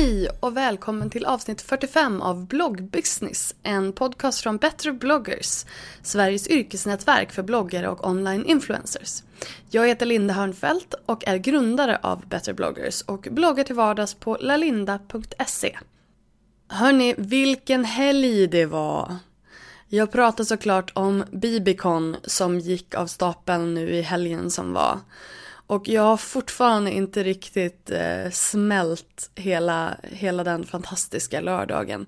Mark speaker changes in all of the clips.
Speaker 1: Hej och välkommen till avsnitt 45 av Bloggbusiness, en podcast från Better bloggers, Sveriges yrkesnätverk för bloggare och online influencers. Jag heter Linda Hörnfeldt och är grundare av Better bloggers och bloggar till vardags på lalinda.se. Hörni, vilken helg det var! Jag pratar såklart om Bibicon som gick av stapeln nu i helgen som var. Och jag har fortfarande inte riktigt eh, smält hela, hela den fantastiska lördagen.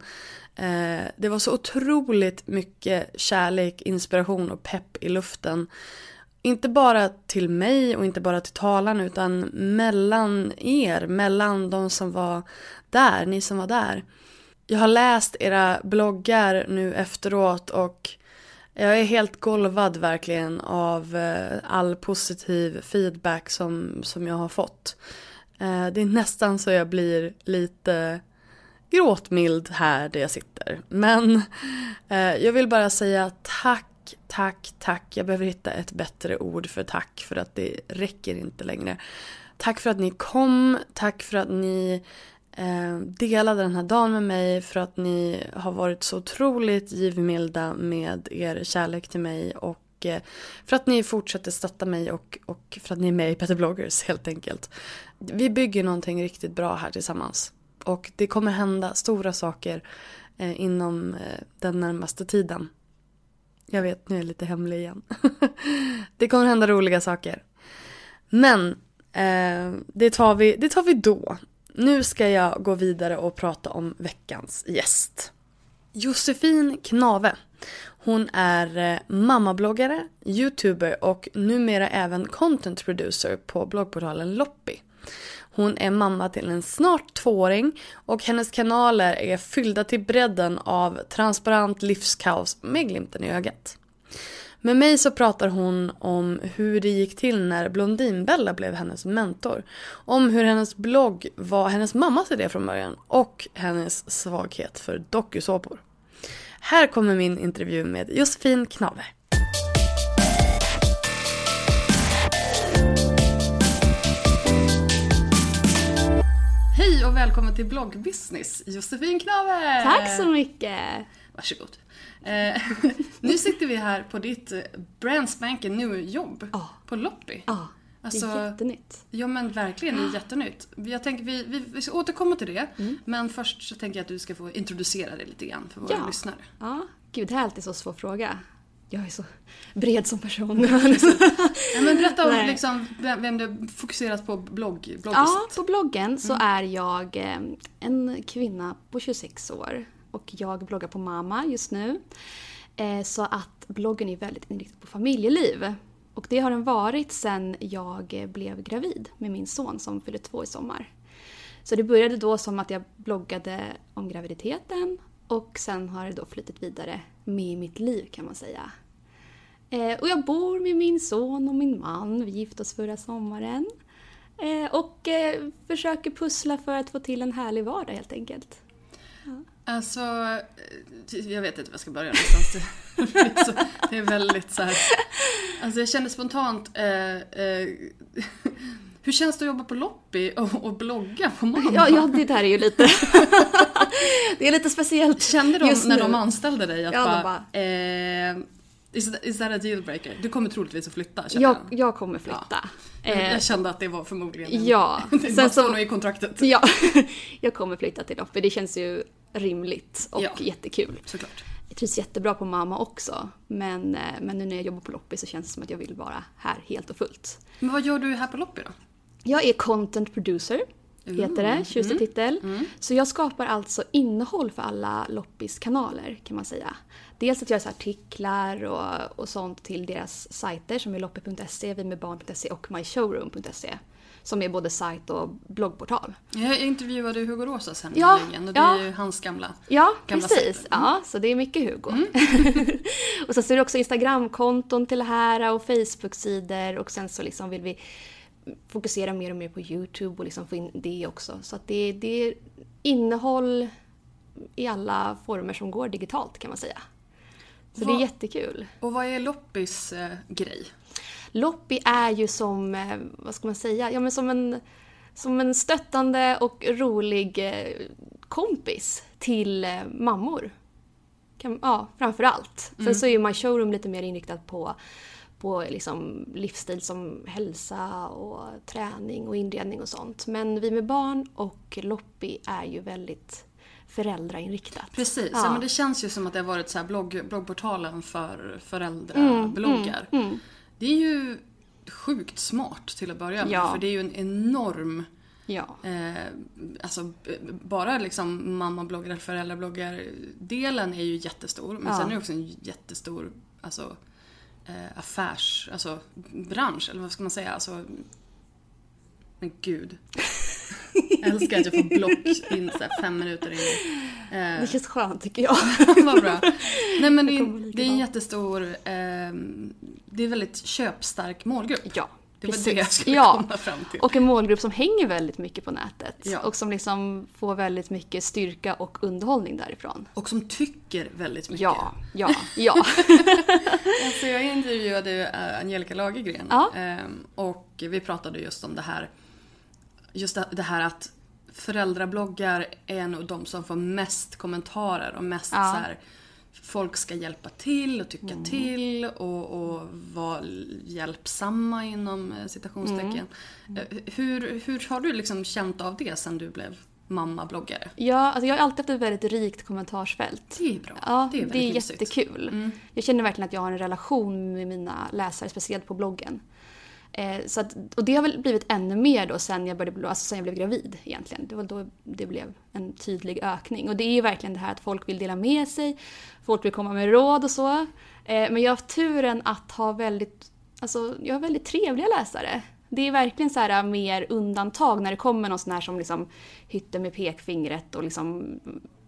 Speaker 1: Eh, det var så otroligt mycket kärlek, inspiration och pepp i luften. Inte bara till mig och inte bara till talarna utan mellan er, mellan de som var där, ni som var där. Jag har läst era bloggar nu efteråt och jag är helt golvad verkligen av eh, all positiv feedback som, som jag har fått. Eh, det är nästan så jag blir lite gråtmild här där jag sitter. Men eh, jag vill bara säga tack, tack, tack. Jag behöver hitta ett bättre ord för tack för att det räcker inte längre. Tack för att ni kom, tack för att ni eh, delade den här dagen med mig för att ni har varit så otroligt givmilda med er kärlek till mig och eh, för att ni fortsätter stötta mig och, och för att ni är med i Petter Bloggers helt enkelt. Vi bygger någonting riktigt bra här tillsammans och det kommer hända stora saker eh, inom eh, den närmaste tiden. Jag vet, nu är jag lite hemlig igen. det kommer hända roliga saker. Men eh, det, tar vi, det tar vi då. Nu ska jag gå vidare och prata om veckans gäst. Josefin Knave. Hon är eh, mammabloggare, youtuber och numera även content producer på bloggportalen Loppi. Hon är mamma till en snart tvååring och hennes kanaler är fyllda till bredden av transparent livskaos med glimten i ögat. Med mig så pratar hon om hur det gick till när Blondinbella blev hennes mentor. Om hur hennes blogg var hennes mammas idé från början och hennes svaghet för dokusåpor. Här kommer min intervju med Josefin Knave. Hej och välkommen till bloggbusiness, Josefin Knave!
Speaker 2: Tack så mycket!
Speaker 1: Varsågod. Eh, nu sitter vi här på ditt brand spanking new jobb
Speaker 2: Ja.
Speaker 1: på Loppi.
Speaker 2: Ja, det
Speaker 1: Alltså-
Speaker 2: är jättenytt.
Speaker 1: Ja men verkligen, det är jättenytt. Jag tänker vi, vi, vi ska återkomma till det.
Speaker 2: Mm.
Speaker 1: Men först så tänker jag att du ska få introducera dig lite grann för våra
Speaker 2: Ja.
Speaker 1: lyssnare.
Speaker 2: Ja, gud det här är alltid så svår fråga. Jag är så bred som person.
Speaker 1: Ja, men berätta om liksom, vem, du fokuserat på blogg, bloggiskt.
Speaker 2: ja, på bloggen så
Speaker 1: Mm.
Speaker 2: är jag eh, en kvinna på 26 år och jag bloggar på Mama just nu. Eh, så att bloggen är väldigt inriktad på familjeliv. Och det har den varit sedan jag blev gravid med min son som fyller två i sommar. Så det började då som att jag bloggade om graviditeten och sen har det då flyttat vidare med mitt liv kan man säga. Eh, och jag bor med min son och min man. Vi gifte oss förra sommaren. Eh, och försöker pussla för att få till en härlig vardag helt enkelt.
Speaker 1: Alltså, eh, jag vet inte var jag ska börja någonstans. Det är, så, det är väldigt så här. Alltså jag känner spontant, eh, eh, hur känns det att jobba på Loppi och, och blogga på mamma?
Speaker 2: Ja, ja, det där är ju lite... det är lite speciellt
Speaker 1: Kände de när
Speaker 2: nu.
Speaker 1: de anställde dig att
Speaker 2: Ja,
Speaker 1: bara, eh, is, that, is that a deal breaker? Du kommer troligtvis att flytta känner
Speaker 2: jag,
Speaker 1: jag.
Speaker 2: jag kommer flytta.
Speaker 1: Jag,
Speaker 2: Eh,
Speaker 1: jag kände att det var förmodligen en,
Speaker 2: ja,
Speaker 1: det
Speaker 2: sen så-
Speaker 1: i kontraktet.
Speaker 2: Ja, jag kommer flytta till Loppi. Det känns ju rimligt och
Speaker 1: Ja.
Speaker 2: jättekul.
Speaker 1: Såklart.
Speaker 2: Jag trivs jättebra på mamma också. Men, eh, men nu när jag jobbar på Loppi så känns det som att jag vill vara här helt och fullt.
Speaker 1: Men vad gör du här på Loppi då?
Speaker 2: Jag är content producer, heter det, tjusig titel. Så jag skapar alltså innehåll för alla Loppis kanaler kan man säga. Dels att jag gör artiklar och, och sånt till deras sajter som är loppi.se, vimedbarn.se och myshowroom.se. Som är både sajt och bloggportal.
Speaker 1: Jag intervjuade Hugo Rosas här
Speaker 2: Ja,
Speaker 1: nyligen och det
Speaker 2: ja.
Speaker 1: är ju hans gamla
Speaker 2: Ja,
Speaker 1: Gamla
Speaker 2: precis.
Speaker 1: sätt.
Speaker 2: Ja, så det är mycket Hugo. och sen så är det också Instagramkonton till det här och Facebook-sidor och sen så liksom vill vi fokusera mer och mer på YouTube och liksom få in det också. Så att det, det är innehåll i alla former som går digitalt kan man säga. Så det
Speaker 1: Vad-
Speaker 2: är jättekul.
Speaker 1: Och vad är Loppis eh, grej?
Speaker 2: Loppi är ju som, eh, vad ska man säga, ja men som en, som en stöttande och rolig eh, kompis till eh, mammor. Kan, ja, framför allt. Sen så är ju My Showroom lite mer inriktat på, på liksom livsstil som hälsa och träning och inredning och sånt. Men Vi med barn och Loppi är ju väldigt föräldrainriktat.
Speaker 1: Precis, ja.
Speaker 2: Ja.
Speaker 1: men det känns ju som att det har varit så blogg, bloggportalen för föräldrabloggar.
Speaker 2: Mm,
Speaker 1: Det är ju sjukt smart till att börja med,
Speaker 2: Ja.
Speaker 1: för det är ju en enorm
Speaker 2: Ja.
Speaker 1: Eh, alltså bara liksom mammabloggar eller föräldrabloggar delen är ju jättestor men
Speaker 2: Ja.
Speaker 1: sen är det också en jättestor alltså, eh, affärs, alltså bransch eller vad ska man säga? Alltså, men gud. Jag älskar att jag får block in så fem minuter in. Eh,
Speaker 2: Det känns skönt tycker jag.
Speaker 1: vad bra. Nej men det är, det är en jättestor, ehm, det är en väldigt köpstark målgrupp.
Speaker 2: Ja,
Speaker 1: Det var
Speaker 2: precis.
Speaker 1: det jag skulle
Speaker 2: ja.
Speaker 1: komma fram till.
Speaker 2: Och en målgrupp som hänger väldigt mycket på nätet.
Speaker 1: Ja.
Speaker 2: Och som liksom får väldigt mycket styrka och underhållning därifrån.
Speaker 1: Och som tycker väldigt mycket.
Speaker 2: Ja, ja, ja.
Speaker 1: Alltså jag intervjuade eh, Angelica Lagergren
Speaker 2: Ja.
Speaker 1: ehm, och vi pratade just om det här Just det- här att föräldrabloggar är nog de som får mest kommentarer och mest
Speaker 2: Ja.
Speaker 1: så här Folk ska hjälpa till och tycka
Speaker 2: Mm.
Speaker 1: till och, och vara hjälpsamma inom eh, citationstecken.
Speaker 2: Mm.
Speaker 1: Eh, Hur, hur har du liksom känt av det sen du blev mamma-bloggare?
Speaker 2: ja alltså jag har alltid haft ett väldigt rikt kommentarsfält.
Speaker 1: Det är bra.
Speaker 2: Ja,
Speaker 1: det är,
Speaker 2: det är, jättekul. Jag känner verkligen att jag har en relation med mina läsare, speciellt på bloggen. Eh, så att, och det har väl blivit ännu mer då sen jag, började, alltså sen jag blev gravid egentligen. Det var då det blev en tydlig ökning. Och det är ju verkligen det här att folk vill dela med sig, folk vill komma med råd och så. Eh, men jag har haft turen att ha väldigt, alltså jag har väldigt trevliga läsare. Det är verkligen så här mer undantag när det kommer någon sån här som liksom hytter med pekfingret och liksom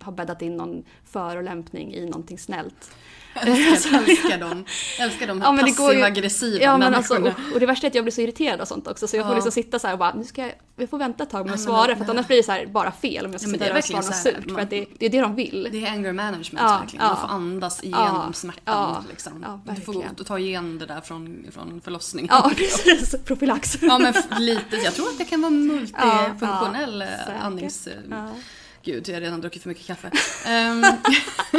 Speaker 2: har bäddat in någon förolämpning i någonting snällt.
Speaker 1: Älskar, älskar dem. Älskar de här
Speaker 2: Ja,
Speaker 1: passiv-aggressiva
Speaker 2: Ja, men alltså,
Speaker 1: människorna.
Speaker 2: och, och det värsta är att jag blir så irriterad och sånt också så jag får
Speaker 1: Ja.
Speaker 2: liksom sitta så här och bara, nu ska jag, jag får vänta ett tag med att
Speaker 1: men
Speaker 2: svara
Speaker 1: det-
Speaker 2: för att annars blir det så bara fel om jag ska
Speaker 1: Ja,
Speaker 2: sitta och svara något surt
Speaker 1: man-
Speaker 2: för att det, det är det de vill.
Speaker 1: Det är anger management
Speaker 2: Ja,
Speaker 1: verkligen. Man
Speaker 2: ja.
Speaker 1: får andas igenom
Speaker 2: Ja,
Speaker 1: smärtan.
Speaker 2: ja,
Speaker 1: liksom.
Speaker 2: ja,
Speaker 1: du får ta igen det där från, från förlossningen.
Speaker 2: Ja, precis. Profylax.
Speaker 1: Ja, men lite. Jag tror att det kan vara multifunktionell
Speaker 2: Ja,
Speaker 1: ja,
Speaker 2: ja,
Speaker 1: andnings... Gud, jag har redan druckit för mycket kaffe. Ehm,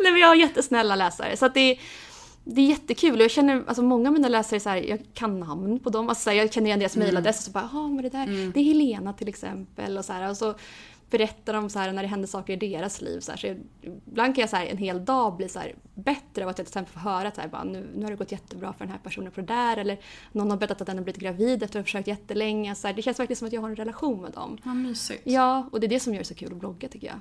Speaker 2: Nej, men jag har jättesnälla läsare. Så att det, är- det är jättekul. Och jag känner, alltså många av mina läsare, så här, jag kan namn på dem. Alltså, så här, jag känner igen deras mejladress och så bara, ja men det där, det är Helena till exempel. Och så, här, och så berättar de så här, när det händer saker i deras liv. Så här, så jag, ibland kan jag så här, en hel dag bli så bättre av att jag till exempel får höra att så här, bara, nu, nu har det gått jättebra för den här personen på det där. Eller någon har berättat att den har blivit gravid efter att ha försökt jättelänge. Så det känns verkligen som att jag har en relation med dem.
Speaker 1: Vad mysigt.
Speaker 2: Ja, och det är det som gör det så kul att blogga tycker jag.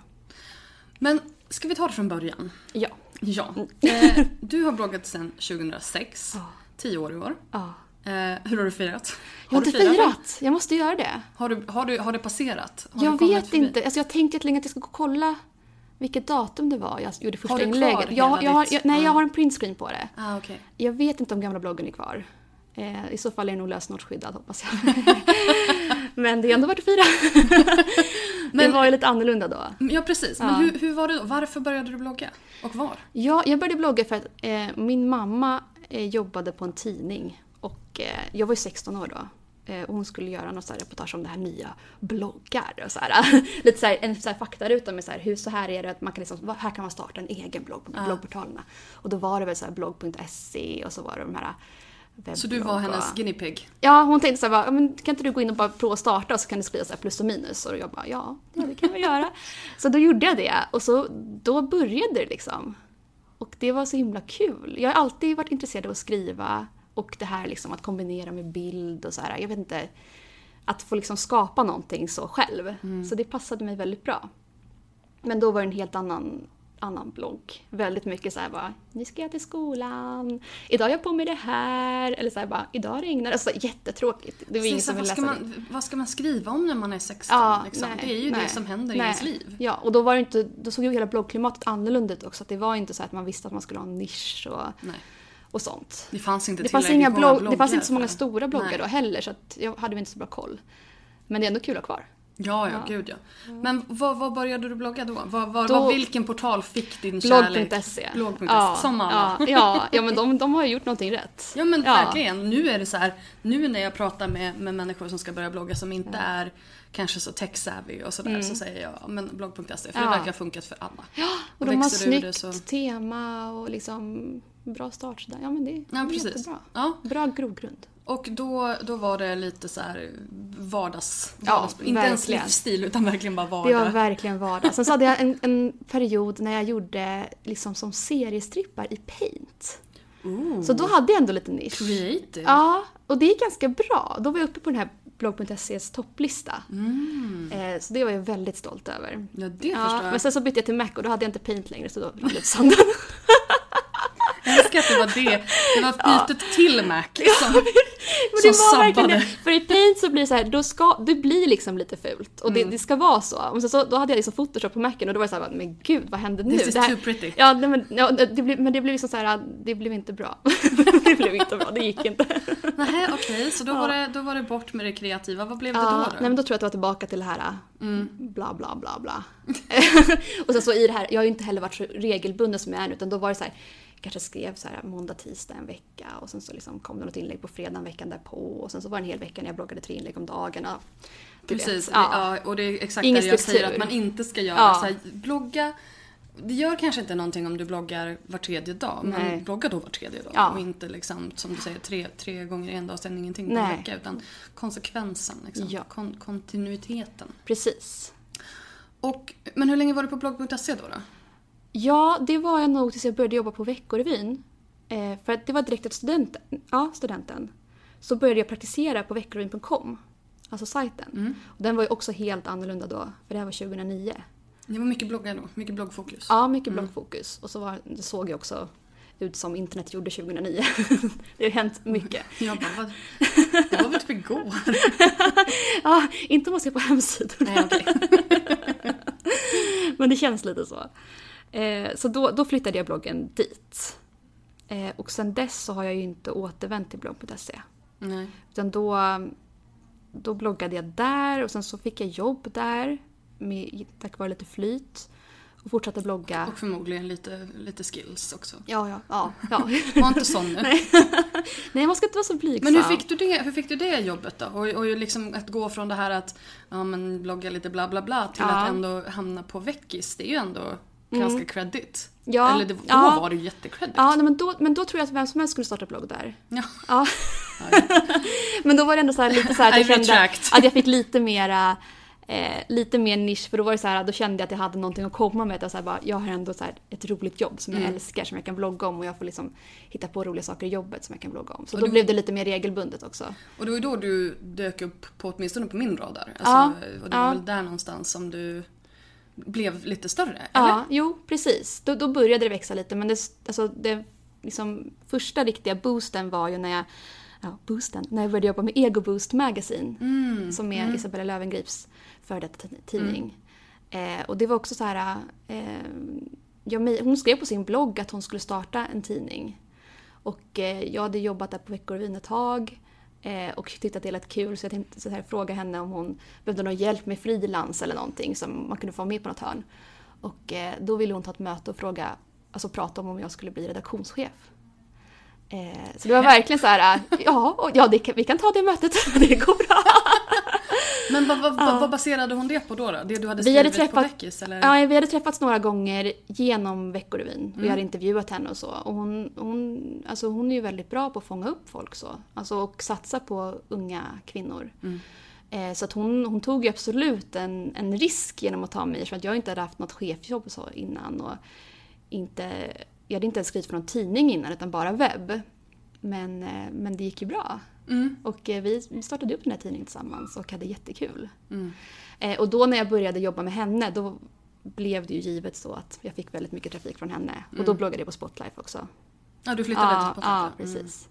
Speaker 1: Men ska vi ta det från början?
Speaker 2: Ja.
Speaker 1: Ja. Eh, du har bloggat sedan 2006. Tio år i år.
Speaker 2: ja.
Speaker 1: Eh, hur har du firat?
Speaker 2: Jag har inte firat. Jag måste göra det.
Speaker 1: Har, du, har, du, har det passerat? Har
Speaker 2: jag vet inte. Alltså jag har tänkt jättelänge att jag ska gå och kolla vilket datum det var jag gjorde första
Speaker 1: Har du kvar
Speaker 2: inlägget.
Speaker 1: hela
Speaker 2: Jag, jag, har, jag, nej,
Speaker 1: Ja.
Speaker 2: jag har en printscreen på det.
Speaker 1: Ah, okej.
Speaker 2: Jag vet inte om gamla bloggen är kvar. Eh, I så fall är den nog lösenordsskyddad hoppas jag. Men det är ändå värt att fira. det
Speaker 1: Men-
Speaker 2: var ju lite annorlunda då.
Speaker 1: Ja, precis. Men
Speaker 2: Ja.
Speaker 1: hur, hur var det då? Varför började du blogga? Och var?
Speaker 2: Ja, jag började blogga för att eh, min mamma eh, jobbade på en tidning. Och eh, jag var ju 16 år då. Eh, och hon skulle göra något så här reportage om det här nya bloggar. Och så här, lite så här, en så här faktaruta med så här, hur så här är det att man kan liksom, här kan man starta en egen blogg på bloggportalerna. Och då var det väl så här blogg.se och så var det de här
Speaker 1: Så du var hennes guinea pig?
Speaker 2: Ja, hon tänkte så här, "Ja, men kan inte du gå in och bara prova att starta och så kan du skriva så plus och minus. Och jag bara, ja, ja det kan jag göra. Så då gjorde jag det och så, då började det liksom. Och det var så himla kul. Jag har alltid varit intresserad av att skriva och det här liksom att kombinera med bild och så här. Jag vet inte, att få liksom skapa någonting så själv. Så det passade mig väldigt bra. Men då var det en helt annan, annan blogg. Väldigt mycket så här bara, nu ska jag till skolan, idag är jag på med det här, eller så här bara, idag regnar det. Alltså jättetråkigt. Det var ingen som
Speaker 1: ska
Speaker 2: läsa det.
Speaker 1: man, vad ska man skriva om när man är 16?
Speaker 2: Ja,
Speaker 1: liksom?
Speaker 2: nej,
Speaker 1: det är ju det
Speaker 2: nej,
Speaker 1: som händer i
Speaker 2: nej.
Speaker 1: ens liv.
Speaker 2: Ja, och då, var det inte, då såg ju hela bloggklimatet annorlunda ut också. Att det var inte så att man visste att man skulle ha en nisch och,
Speaker 1: Nej.
Speaker 2: Och sånt.
Speaker 1: Det fanns inte
Speaker 2: Det fanns, inga blogg, det
Speaker 1: bloggar
Speaker 2: fanns inte så många stora bloggar
Speaker 1: Nej.
Speaker 2: då heller så att jag hade inte så bra koll. Men det är ändå kul att ha kvar.
Speaker 1: Ja, ja, gud ja. Men vad, vad började du blogga då? Vad, vad,
Speaker 2: Då-
Speaker 1: vilken portal fick din kärlek?
Speaker 2: Blogg.se.
Speaker 1: Blogg.se.
Speaker 2: Ja,
Speaker 1: Som alla.
Speaker 2: ja, ja, ja, men de, de har ju gjort någonting rätt.
Speaker 1: Ja men
Speaker 2: Ja.
Speaker 1: verkligen. Nu är det så här, nu när jag pratar med, med människor som ska börja blogga som inte är kanske så tech-savvy och sådär så säger jag ja, men blogg.se för det
Speaker 2: Mm. Ja.
Speaker 1: verkar ha funkat för alla.
Speaker 2: Och de har
Speaker 1: det
Speaker 2: snyggt
Speaker 1: så-
Speaker 2: tema och liksom bra start sådär. Ja men det, det
Speaker 1: Ja,
Speaker 2: är
Speaker 1: precis.
Speaker 2: jättebra.
Speaker 1: Ja.
Speaker 2: Bra grogrund.
Speaker 1: Och då, då var det lite så här vardags...
Speaker 2: Ja,
Speaker 1: inte ens livsstil utan verkligen bara
Speaker 2: Det
Speaker 1: vardag.
Speaker 2: var verkligen vardag. Sen så hade jag en, en period när jag gjorde liksom som seriestrippar i paint. Så då hade jag ändå lite nisch.
Speaker 1: Creative.
Speaker 2: Ja, och det gick ganska bra. Då var jag uppe på den här blogg.ses topplista. Eh, så det var jag väldigt stolt över.
Speaker 1: Ja, det
Speaker 2: Ja,
Speaker 1: förstår jag.
Speaker 2: men sen så bytte jag till Mac och då hade jag inte paint längre så då rann det ut sanden.
Speaker 1: Älskar att det var det. Det var bytet till Mac. Som,
Speaker 2: Men det
Speaker 1: som
Speaker 2: var
Speaker 1: sabbade.
Speaker 2: det. För i paint så blir det så här, då ska, det blir liksom lite fult. Och det,
Speaker 1: Mm.
Speaker 2: det ska vara så. Och sen så, då hade jag liksom photoshop på Macen och då var det så här, men gud vad hände nu?
Speaker 1: This is
Speaker 2: Det här-
Speaker 1: too pretty.
Speaker 2: Ja, nej, men, ja det blev, men det blev liksom så här, det blev inte bra. det blev inte bra, det gick inte.
Speaker 1: Nej, okej. så då, var det, då var det bort med det kreativa. Vad blev det då?
Speaker 2: Ja,
Speaker 1: då?
Speaker 2: nej, men då tror jag att jag var tillbaka till det här
Speaker 1: Mm.
Speaker 2: bla bla bla bla. och sen så i det här, jag har ju inte heller varit så regelbunden som jag är nu utan då var det så här, kanske skrev så här måndag, tisdag en vecka och sen så liksom kom det något inlägg på fredagen veckan därpå och sen så var det en hel vecka när jag bloggade tre inlägg om dagen. Vet.
Speaker 1: Precis,
Speaker 2: Ja.
Speaker 1: ja. och det är exakt
Speaker 2: Ingen
Speaker 1: det jag
Speaker 2: struktur.
Speaker 1: säger att man inte ska göra.
Speaker 2: Ja.
Speaker 1: Så här, blogga, det gör kanske inte någonting om du bloggar var tredje dag,
Speaker 2: Nej.
Speaker 1: men blogga då var tredje dag.
Speaker 2: Ja.
Speaker 1: Och inte liksom, som du säger, tre, tre gånger i en dag och sen ingenting på en vecka. Utan konsekvensen, liksom.
Speaker 2: Ja.
Speaker 1: Kon- kontinuiteten.
Speaker 2: Precis.
Speaker 1: Och, men hur länge var du på blogg.se då? då?
Speaker 2: Ja, det var jag nog tills jag började jobba på Veckorevyn. Eh, för att det var direkt efter studenten, ja, studenten. Så började jag praktisera på veckorevyn.com. Alltså sajten. Och den var ju också helt annorlunda då, för det här var 2009.
Speaker 1: Det var mycket bloggar då, mycket bloggfokus.
Speaker 2: Ja, mycket bloggfokus. Och så var, det såg ju också ut som internet gjorde 2009. det har hänt mycket.
Speaker 1: Jag bara? Det var väl typ igår?
Speaker 2: Ja, inte om man ser på hemsidor.
Speaker 1: Nej, okej.
Speaker 2: Men det känns lite så. Eh, så då, då flyttade jag bloggen dit. Eh, och sen dess så har jag ju inte återvänt till blogg.se.
Speaker 1: Nej.
Speaker 2: Utan då, då bloggade jag där och sen så fick jag jobb där. Med, tack vare lite flyt. Och fortsatte blogga.
Speaker 1: Och förmodligen lite, lite skills också.
Speaker 2: Ja, ja, ja. ja.
Speaker 1: Var inte sån nu.
Speaker 2: Nej, man ska inte vara så blygsam.
Speaker 1: Men hur fick, du det, hur fick du det jobbet då? Och, och liksom att gå från det här att ja, men blogga lite bla bla bla till
Speaker 2: Ja.
Speaker 1: att ändå hamna på Veckis. Det är ju ändå ganska credit.
Speaker 2: Ja,
Speaker 1: Eller det, då
Speaker 2: ja.
Speaker 1: var det ju jättecredit.
Speaker 2: Ja, nej, men, då, men då tror jag att vem som helst skulle starta blogg där.
Speaker 1: Ja.
Speaker 2: Ja. men då var det ändå så här, lite så här att jag kände att jag fick lite mera Eh, lite mer nisch, för då var det så här, då kände jag att jag hade någonting att komma med. Att jag, så här, bara, jag har ändå så här, ett roligt jobb som jag
Speaker 1: Mm.
Speaker 2: älskar, som jag kan blogga om och jag får liksom hitta på roliga saker i jobbet som jag kan blogga om. Så
Speaker 1: Och
Speaker 2: då
Speaker 1: du-
Speaker 2: blev det lite mer regelbundet också.
Speaker 1: Och det var ju då du dök upp på åtminstone på min radar. Alltså,
Speaker 2: Ja,
Speaker 1: Och det var
Speaker 2: ja.
Speaker 1: väl där någonstans som du blev lite större?
Speaker 2: Ja,
Speaker 1: Eller?
Speaker 2: jo precis. Då, då började det växa lite men det, alltså, det liksom, första riktiga boosten var ju när jag Ja, boosten. När jag började jobba med Ego Boost Magazine.
Speaker 1: Mm,
Speaker 2: Som är Isabella Lövengrips före detta tidning. Eh, och det var också så här... Eh, jag, hon skrev på sin blogg att hon skulle starta en tidning. Och eh, jag hade jobbat där på Veckorevyn ett tag eh, och tyckte att det lät kul så jag tänkte så här, fråga henne om hon behövde någon hjälp med frilans eller någonting som man kunde få med på något hörn. Och eh, då ville hon ta ett möte och fråga, alltså prata om om jag skulle bli redaktionschef. Eh, så det var verkligen så här, ja, ja det, vi kan ta det mötet, det går bra.
Speaker 1: Men vad, vad, ja. vad, baserade hon det på då? då? Det du hade skrivit
Speaker 2: vi hade träffat,
Speaker 1: på Veckis? Eller?
Speaker 2: Ja, vi hade träffats några gånger genom Veckorevyn. Mm. Vi hade intervjuat henne och så. Och hon, hon, alltså hon är ju väldigt bra på att fånga upp folk så. Alltså, och satsa på unga kvinnor. Mm. Eh, så att hon, hon tog ju absolut en, en risk genom att ta mig för att jag inte hade haft något chefjobb och så innan. Och inte, jag hade inte ens skrivit för någon tidning innan utan bara webb. Men, eh, men det gick ju bra. Mm. Och eh, vi startade upp den här tidningen tillsammans och hade jättekul. Mm. Eh, och då när jag började jobba med henne då blev det ju givet så att jag fick väldigt mycket trafik från henne. Mm. Och då mm. bloggade jag på Spotlife också.
Speaker 1: Ja, du flyttade
Speaker 2: ja,
Speaker 1: till Spotlife?
Speaker 2: Ja, precis.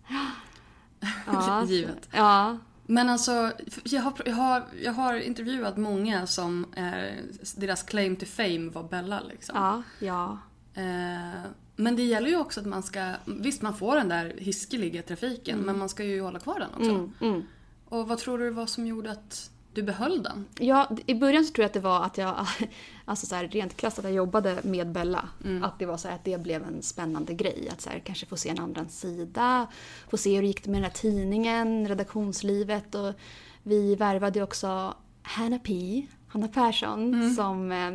Speaker 1: ja, givet. Ja. Men alltså, jag har, jag, har, jag har intervjuat många som är, deras claim to fame var Bella liksom.
Speaker 2: Ja, ja.
Speaker 1: Eh, men det gäller ju också att man ska, visst man får den där hiskeliga trafiken mm. men man ska ju hålla kvar den också.
Speaker 2: Mm, mm.
Speaker 1: Och vad tror du var som gjorde att du behöll den?
Speaker 2: Ja, i början så tror jag att det var att jag, alltså så här, rent krasst att jag jobbade med Bella. Mm. Att det var så här, att det blev en spännande grej. Att så här, kanske få se en andra sida, få se hur det gick med den här tidningen, redaktionslivet och vi värvade också Hanna P, Hanna Persson, mm. som, eh,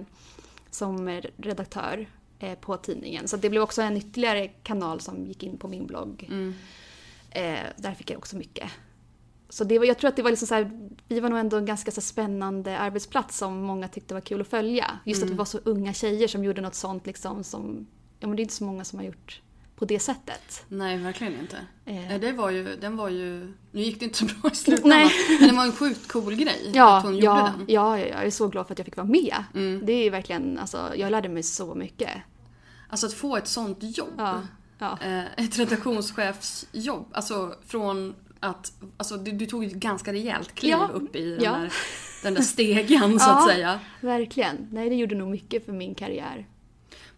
Speaker 2: som redaktör eh, på tidningen. Så det blev också en ytterligare kanal som gick in på min blogg. Mm. Eh, där fick jag också mycket. Så det var, jag tror att det var liksom så här, vi var nog ändå en ganska så spännande arbetsplats som många tyckte var kul att följa. Just mm. att vi var så unga tjejer som gjorde något sånt liksom som, ja men det är inte så många som har gjort på det sättet.
Speaker 1: Nej, verkligen inte. Eh. Det var ju, den var ju, nu gick det inte så bra i slutändan, men det var en sjukt cool grej
Speaker 2: ja,
Speaker 1: att hon
Speaker 2: ja,
Speaker 1: gjorde den.
Speaker 2: Ja, jag är så glad för att jag fick vara med. Mm. Det är verkligen, alltså, jag lärde mig så mycket.
Speaker 1: Alltså att få ett sånt jobb.
Speaker 2: Ja, ja.
Speaker 1: Eh, ett redaktionschefsjobb. Alltså från att, alltså du, du tog ett ganska rejält kliv ja, upp i den, där, den där stegen så att säga.
Speaker 2: Verkligen. Nej, det gjorde nog mycket för min karriär.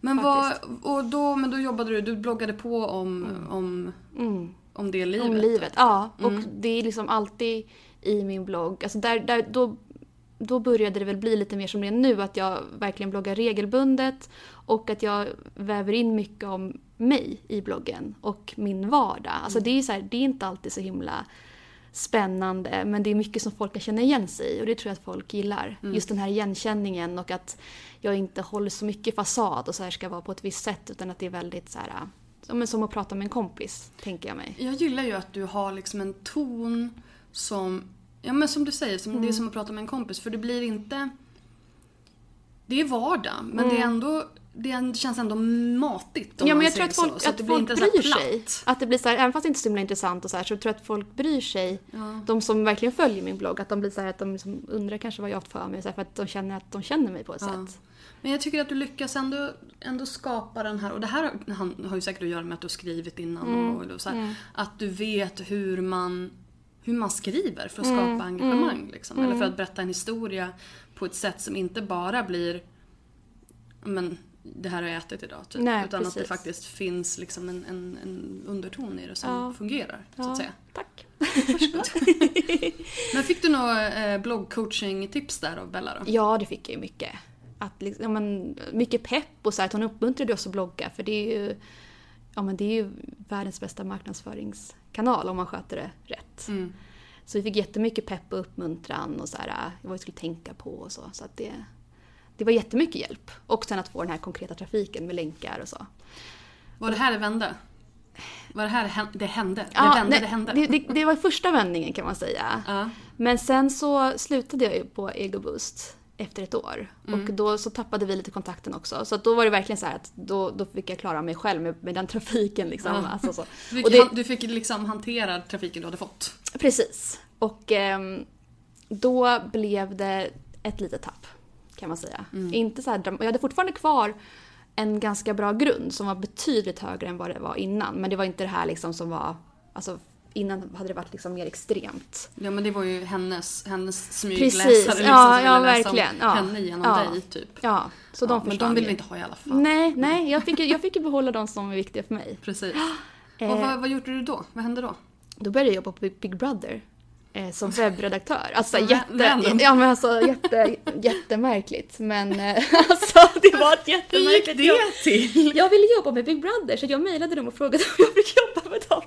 Speaker 1: Men, vad, och då, men då jobbade du, du bloggade på om, mm. om, mm. om det livet?
Speaker 2: Om livet, ja. Och mm. det är liksom alltid i min blogg. Alltså där, där, då, då började det väl bli lite mer som det är nu, att jag verkligen bloggar regelbundet och att jag väver in mycket om mig i bloggen och min vardag. Alltså mm. det, är så här, det är inte alltid så himla spännande men det är mycket som folk kan känna igen sig i och det tror jag att folk gillar. Mm. Just den här igenkänningen och att jag inte håller så mycket fasad och så här ska vara på ett visst sätt utan att det är väldigt så här, men som att prata med en kompis, tänker jag mig.
Speaker 1: Jag gillar ju att du har liksom en ton som, ja men som du säger, som, mm. det är mm. som att prata med en kompis för det blir inte det är vardag men mm. det är ändå det känns ändå matigt om
Speaker 2: Ja men
Speaker 1: jag
Speaker 2: tror att folk, så, att att folk bryr sig. Att det blir så här, även fast det inte är så himla intressant och så här, så tror jag att folk bryr sig. Ja. De som verkligen följer min blogg, att de blir så här, att de liksom undrar kanske vad jag har haft för mig. Så här, för att de känner att de känner mig på ett ja. sätt.
Speaker 1: Men jag tycker att du lyckas ändå, ändå skapa den här, och det här har ju säkert att göra med att du har skrivit innan mm. och, och så mm. Att du vet hur man, hur man skriver för att skapa mm. engagemang. Mm. Liksom, eller för mm. att berätta en historia på ett sätt som inte bara blir men, det här har jag ätit idag. Typ.
Speaker 2: Nej,
Speaker 1: Utan
Speaker 2: precis.
Speaker 1: att det faktiskt finns liksom en, en, en underton i det som ja. fungerar. Så att säga.
Speaker 2: Tack.
Speaker 1: Varsågod. Men fick du några eh, bloggcoaching-tips där av Bella då?
Speaker 2: Ja, det fick jag ju mycket. Att, liksom, men, mycket pepp och så här, att hon uppmuntrade oss att blogga för det är ju, ja, men det är ju världens bästa marknadsföringskanal om man sköter det rätt. Mm. Så vi fick jättemycket pepp och uppmuntran och så här, vad vi skulle tänka på och så. så att det, det var jättemycket hjälp. Och sen att få den här konkreta trafiken med länkar och så.
Speaker 1: Var det här det vände? Var det här det hände? Ja, det vände, nej, det hände?
Speaker 2: Det, det, det, var första vändningen kan man säga.
Speaker 1: Ja.
Speaker 2: Men sen så slutade jag ju på Egoboost efter ett år. Mm. Och då så tappade vi lite kontakten också. Så då var det verkligen så att då, då fick jag klara mig själv med, med den trafiken. Liksom. Ja. Alltså så.
Speaker 1: Du, fick, det, du fick liksom hantera trafiken du hade fått?
Speaker 2: Precis. Och eh, då blev det ett litet tapp kan man säga. Mm. Inte så här, jag hade fortfarande kvar en ganska bra grund som var betydligt högre än vad det var innan. Men det var inte det här liksom som var alltså, innan hade det varit liksom mer extremt.
Speaker 1: Ja men det var ju hennes, hennes
Speaker 2: Precis,
Speaker 1: smygläsare liksom,
Speaker 2: ja,
Speaker 1: som
Speaker 2: ja
Speaker 1: ville läsa om
Speaker 2: verkligen. Ja.
Speaker 1: henne genom
Speaker 2: ja.
Speaker 1: dig typ.
Speaker 2: Ja, så de
Speaker 1: Ja, men de vill vi inte ha i alla fall.
Speaker 2: Nej, nej, jag fick, jag fick ju behålla de som är viktiga för mig.
Speaker 1: Precis.
Speaker 2: Eh.
Speaker 1: Och vad, vad gjorde du då? Vad hände då?
Speaker 2: Då började jag jobba på Big Brother. Eh, som webbredaktör. Alltså jätte, ja, men alltså, jätte, jättemärkligt. Men eh, alltså det var ett jättemärkligt jobb.
Speaker 1: till?
Speaker 2: Jag ville jobba med Big Brother så jag mejlade dem och frågade om jag fick jobba med dem.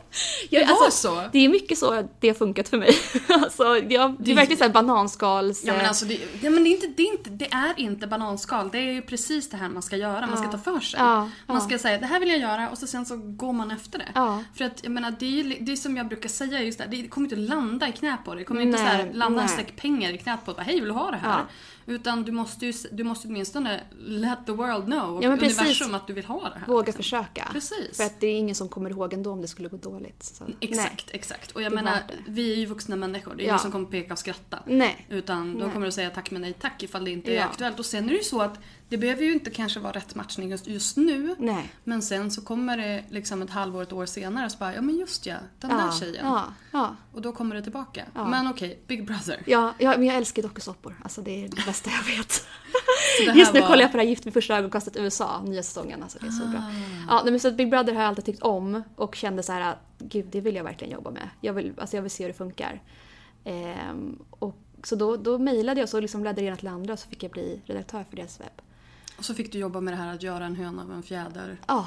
Speaker 2: Jag,
Speaker 1: Det var så?
Speaker 2: Det är mycket så det har funkat för mig. Alltså, jag, det är verkligen såhär bananskals...
Speaker 1: Ja men
Speaker 2: eh,
Speaker 1: alltså det, ja, men det, är inte, det, är inte, det är inte bananskal. Det är ju precis det här man ska göra. Man ska ta för sig.
Speaker 2: Ja,
Speaker 1: Man ska säga det här vill jag göra och så sen så går man efter det. För att jag menar det är det är som jag brukar säga just det, det kommer inte att landa i knät på dig. Det kommer inte så
Speaker 2: Nej,
Speaker 1: här, landa en
Speaker 2: nej.
Speaker 1: säck pengar i knät på dig. Hej vill du ha det här?
Speaker 2: Ja.
Speaker 1: Utan du måste ju du måste åtminstone let the world know,
Speaker 2: Ja, men precis.
Speaker 1: universum att du vill ha det här.
Speaker 2: Våga
Speaker 1: liksom.
Speaker 2: försöka.
Speaker 1: Precis.
Speaker 2: För att det är ingen som kommer ihåg ändå om det skulle gå dåligt. Så,
Speaker 1: Exakt, exakt. Och jag menar, vi är ju vuxna människor. Det är
Speaker 2: Ja.
Speaker 1: ingen som kommer peka och skratta.
Speaker 2: Nej.
Speaker 1: Utan de
Speaker 2: Nej.
Speaker 1: kommer att säga tack men nej tack ifall det inte är
Speaker 2: Ja.
Speaker 1: aktuellt. Och sen är det ju så att det behöver ju inte kanske vara rätt matchning just, just nu.
Speaker 2: Nej.
Speaker 1: Men sen så kommer det liksom ett halvår, ett år senare så bara, ja men just ja, den
Speaker 2: Ja,
Speaker 1: där tjejen.
Speaker 2: Ja, ja.
Speaker 1: Och då kommer det tillbaka. Men okej, Big Brother.
Speaker 2: Ja, ja, men jag älskar dokusåpor. Alltså det är det bästa jag vet. Just nu
Speaker 1: var-
Speaker 2: kollar jag på det här Gift vid första ögonkastet USA, nya säsongen. Alltså det är så
Speaker 1: Ah.
Speaker 2: bra. Ja, men så Big Brother har jag alltid tyckt om och kände så här att gud, det vill jag verkligen jobba med. Jag vill, alltså jag vill se hur det funkar. Ehm, och så då, då mejlade jag så liksom ledde det ena till andra och så fick jag bli redaktör för deras webb.
Speaker 1: Och så fick du jobba med det här att göra en höna av en fjäder.
Speaker 2: Ja,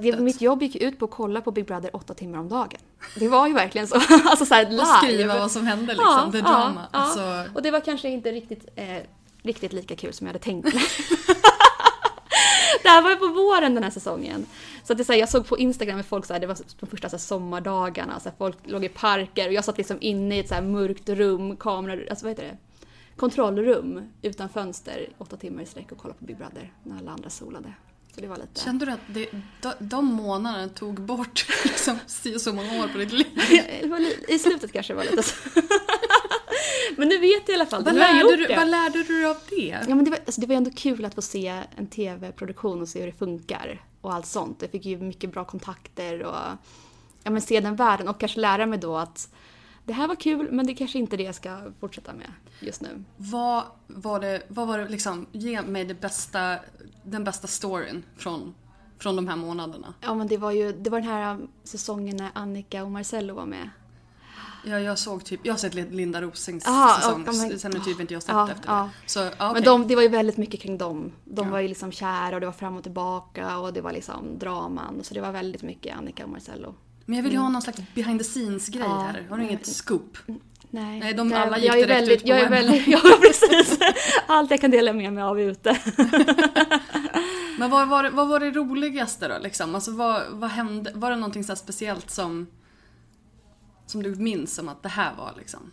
Speaker 2: det, mitt jobb gick ut på att kolla på Big Brother åtta timmar om dagen. Det var ju verkligen så. alltså så här live.
Speaker 1: Och skriva vad som hände liksom, the drama.
Speaker 2: Ja,
Speaker 1: Alltså,
Speaker 2: Och det var kanske inte riktigt, eh, riktigt lika kul som jag hade tänkt mig. det här var ju på våren den här säsongen. Så att det så här, jag såg på Instagram med folk så här, det var de första så här, sommardagarna, så här, folk låg i parker och jag satt liksom inne i ett så mörkt rum, kameror, alltså vad heter det? Kontrollrum utan fönster åtta timmar i sträck och kollade på Big Brother när alla andra solade. Så det var lite...
Speaker 1: kände du att det, de, de månaderna tog bort liksom, si så många år på ditt liv?
Speaker 2: I slutet kanske det var lite så. Men nu vet jag i alla fall.
Speaker 1: Vad lärde, du,
Speaker 2: det.
Speaker 1: vad lärde du dig av det?
Speaker 2: Ja, men det, var, alltså, det var ändå kul att få se en tv-produktion och se hur det funkar och allt sånt. Jag fick ju mycket bra kontakter och ja, men se den världen och kanske lära mig då att det här var kul men det är kanske inte det jag ska fortsätta med just nu.
Speaker 1: Vad var det, vad var det liksom, ge mig det bästa, den bästa storyn från, från de här månaderna.
Speaker 2: Ja men det var ju det var den här säsongen när Annika och Marcello var med.
Speaker 1: Ja, jag såg typ, jag har sett Linda Rosings
Speaker 2: Aha,
Speaker 1: säsong,
Speaker 2: ja, men-
Speaker 1: sen har typ inte jag sett
Speaker 2: Ja,
Speaker 1: efter
Speaker 2: ja.
Speaker 1: det. Så, okej.
Speaker 2: Men de, det var ju väldigt mycket kring dem. De
Speaker 1: Ja.
Speaker 2: var ju liksom kära och det var fram och tillbaka och det var liksom draman. Så det var väldigt mycket Annika och Marcello.
Speaker 1: Men jag vill ju ha någon slags behind the scenes grej
Speaker 2: Ja.
Speaker 1: här. Har du inget scoop?
Speaker 2: Nej,
Speaker 1: Nej, de alla gick
Speaker 2: jag är
Speaker 1: direkt
Speaker 2: väldigt,
Speaker 1: ut på
Speaker 2: jag är väldigt, Ja, precis. Allt jag kan dela med mig av är ute.
Speaker 1: Men vad var, det- vad var det roligaste då liksom? Alltså vad, vad hände? Var det någonting så speciellt som, som du minns som att det här var liksom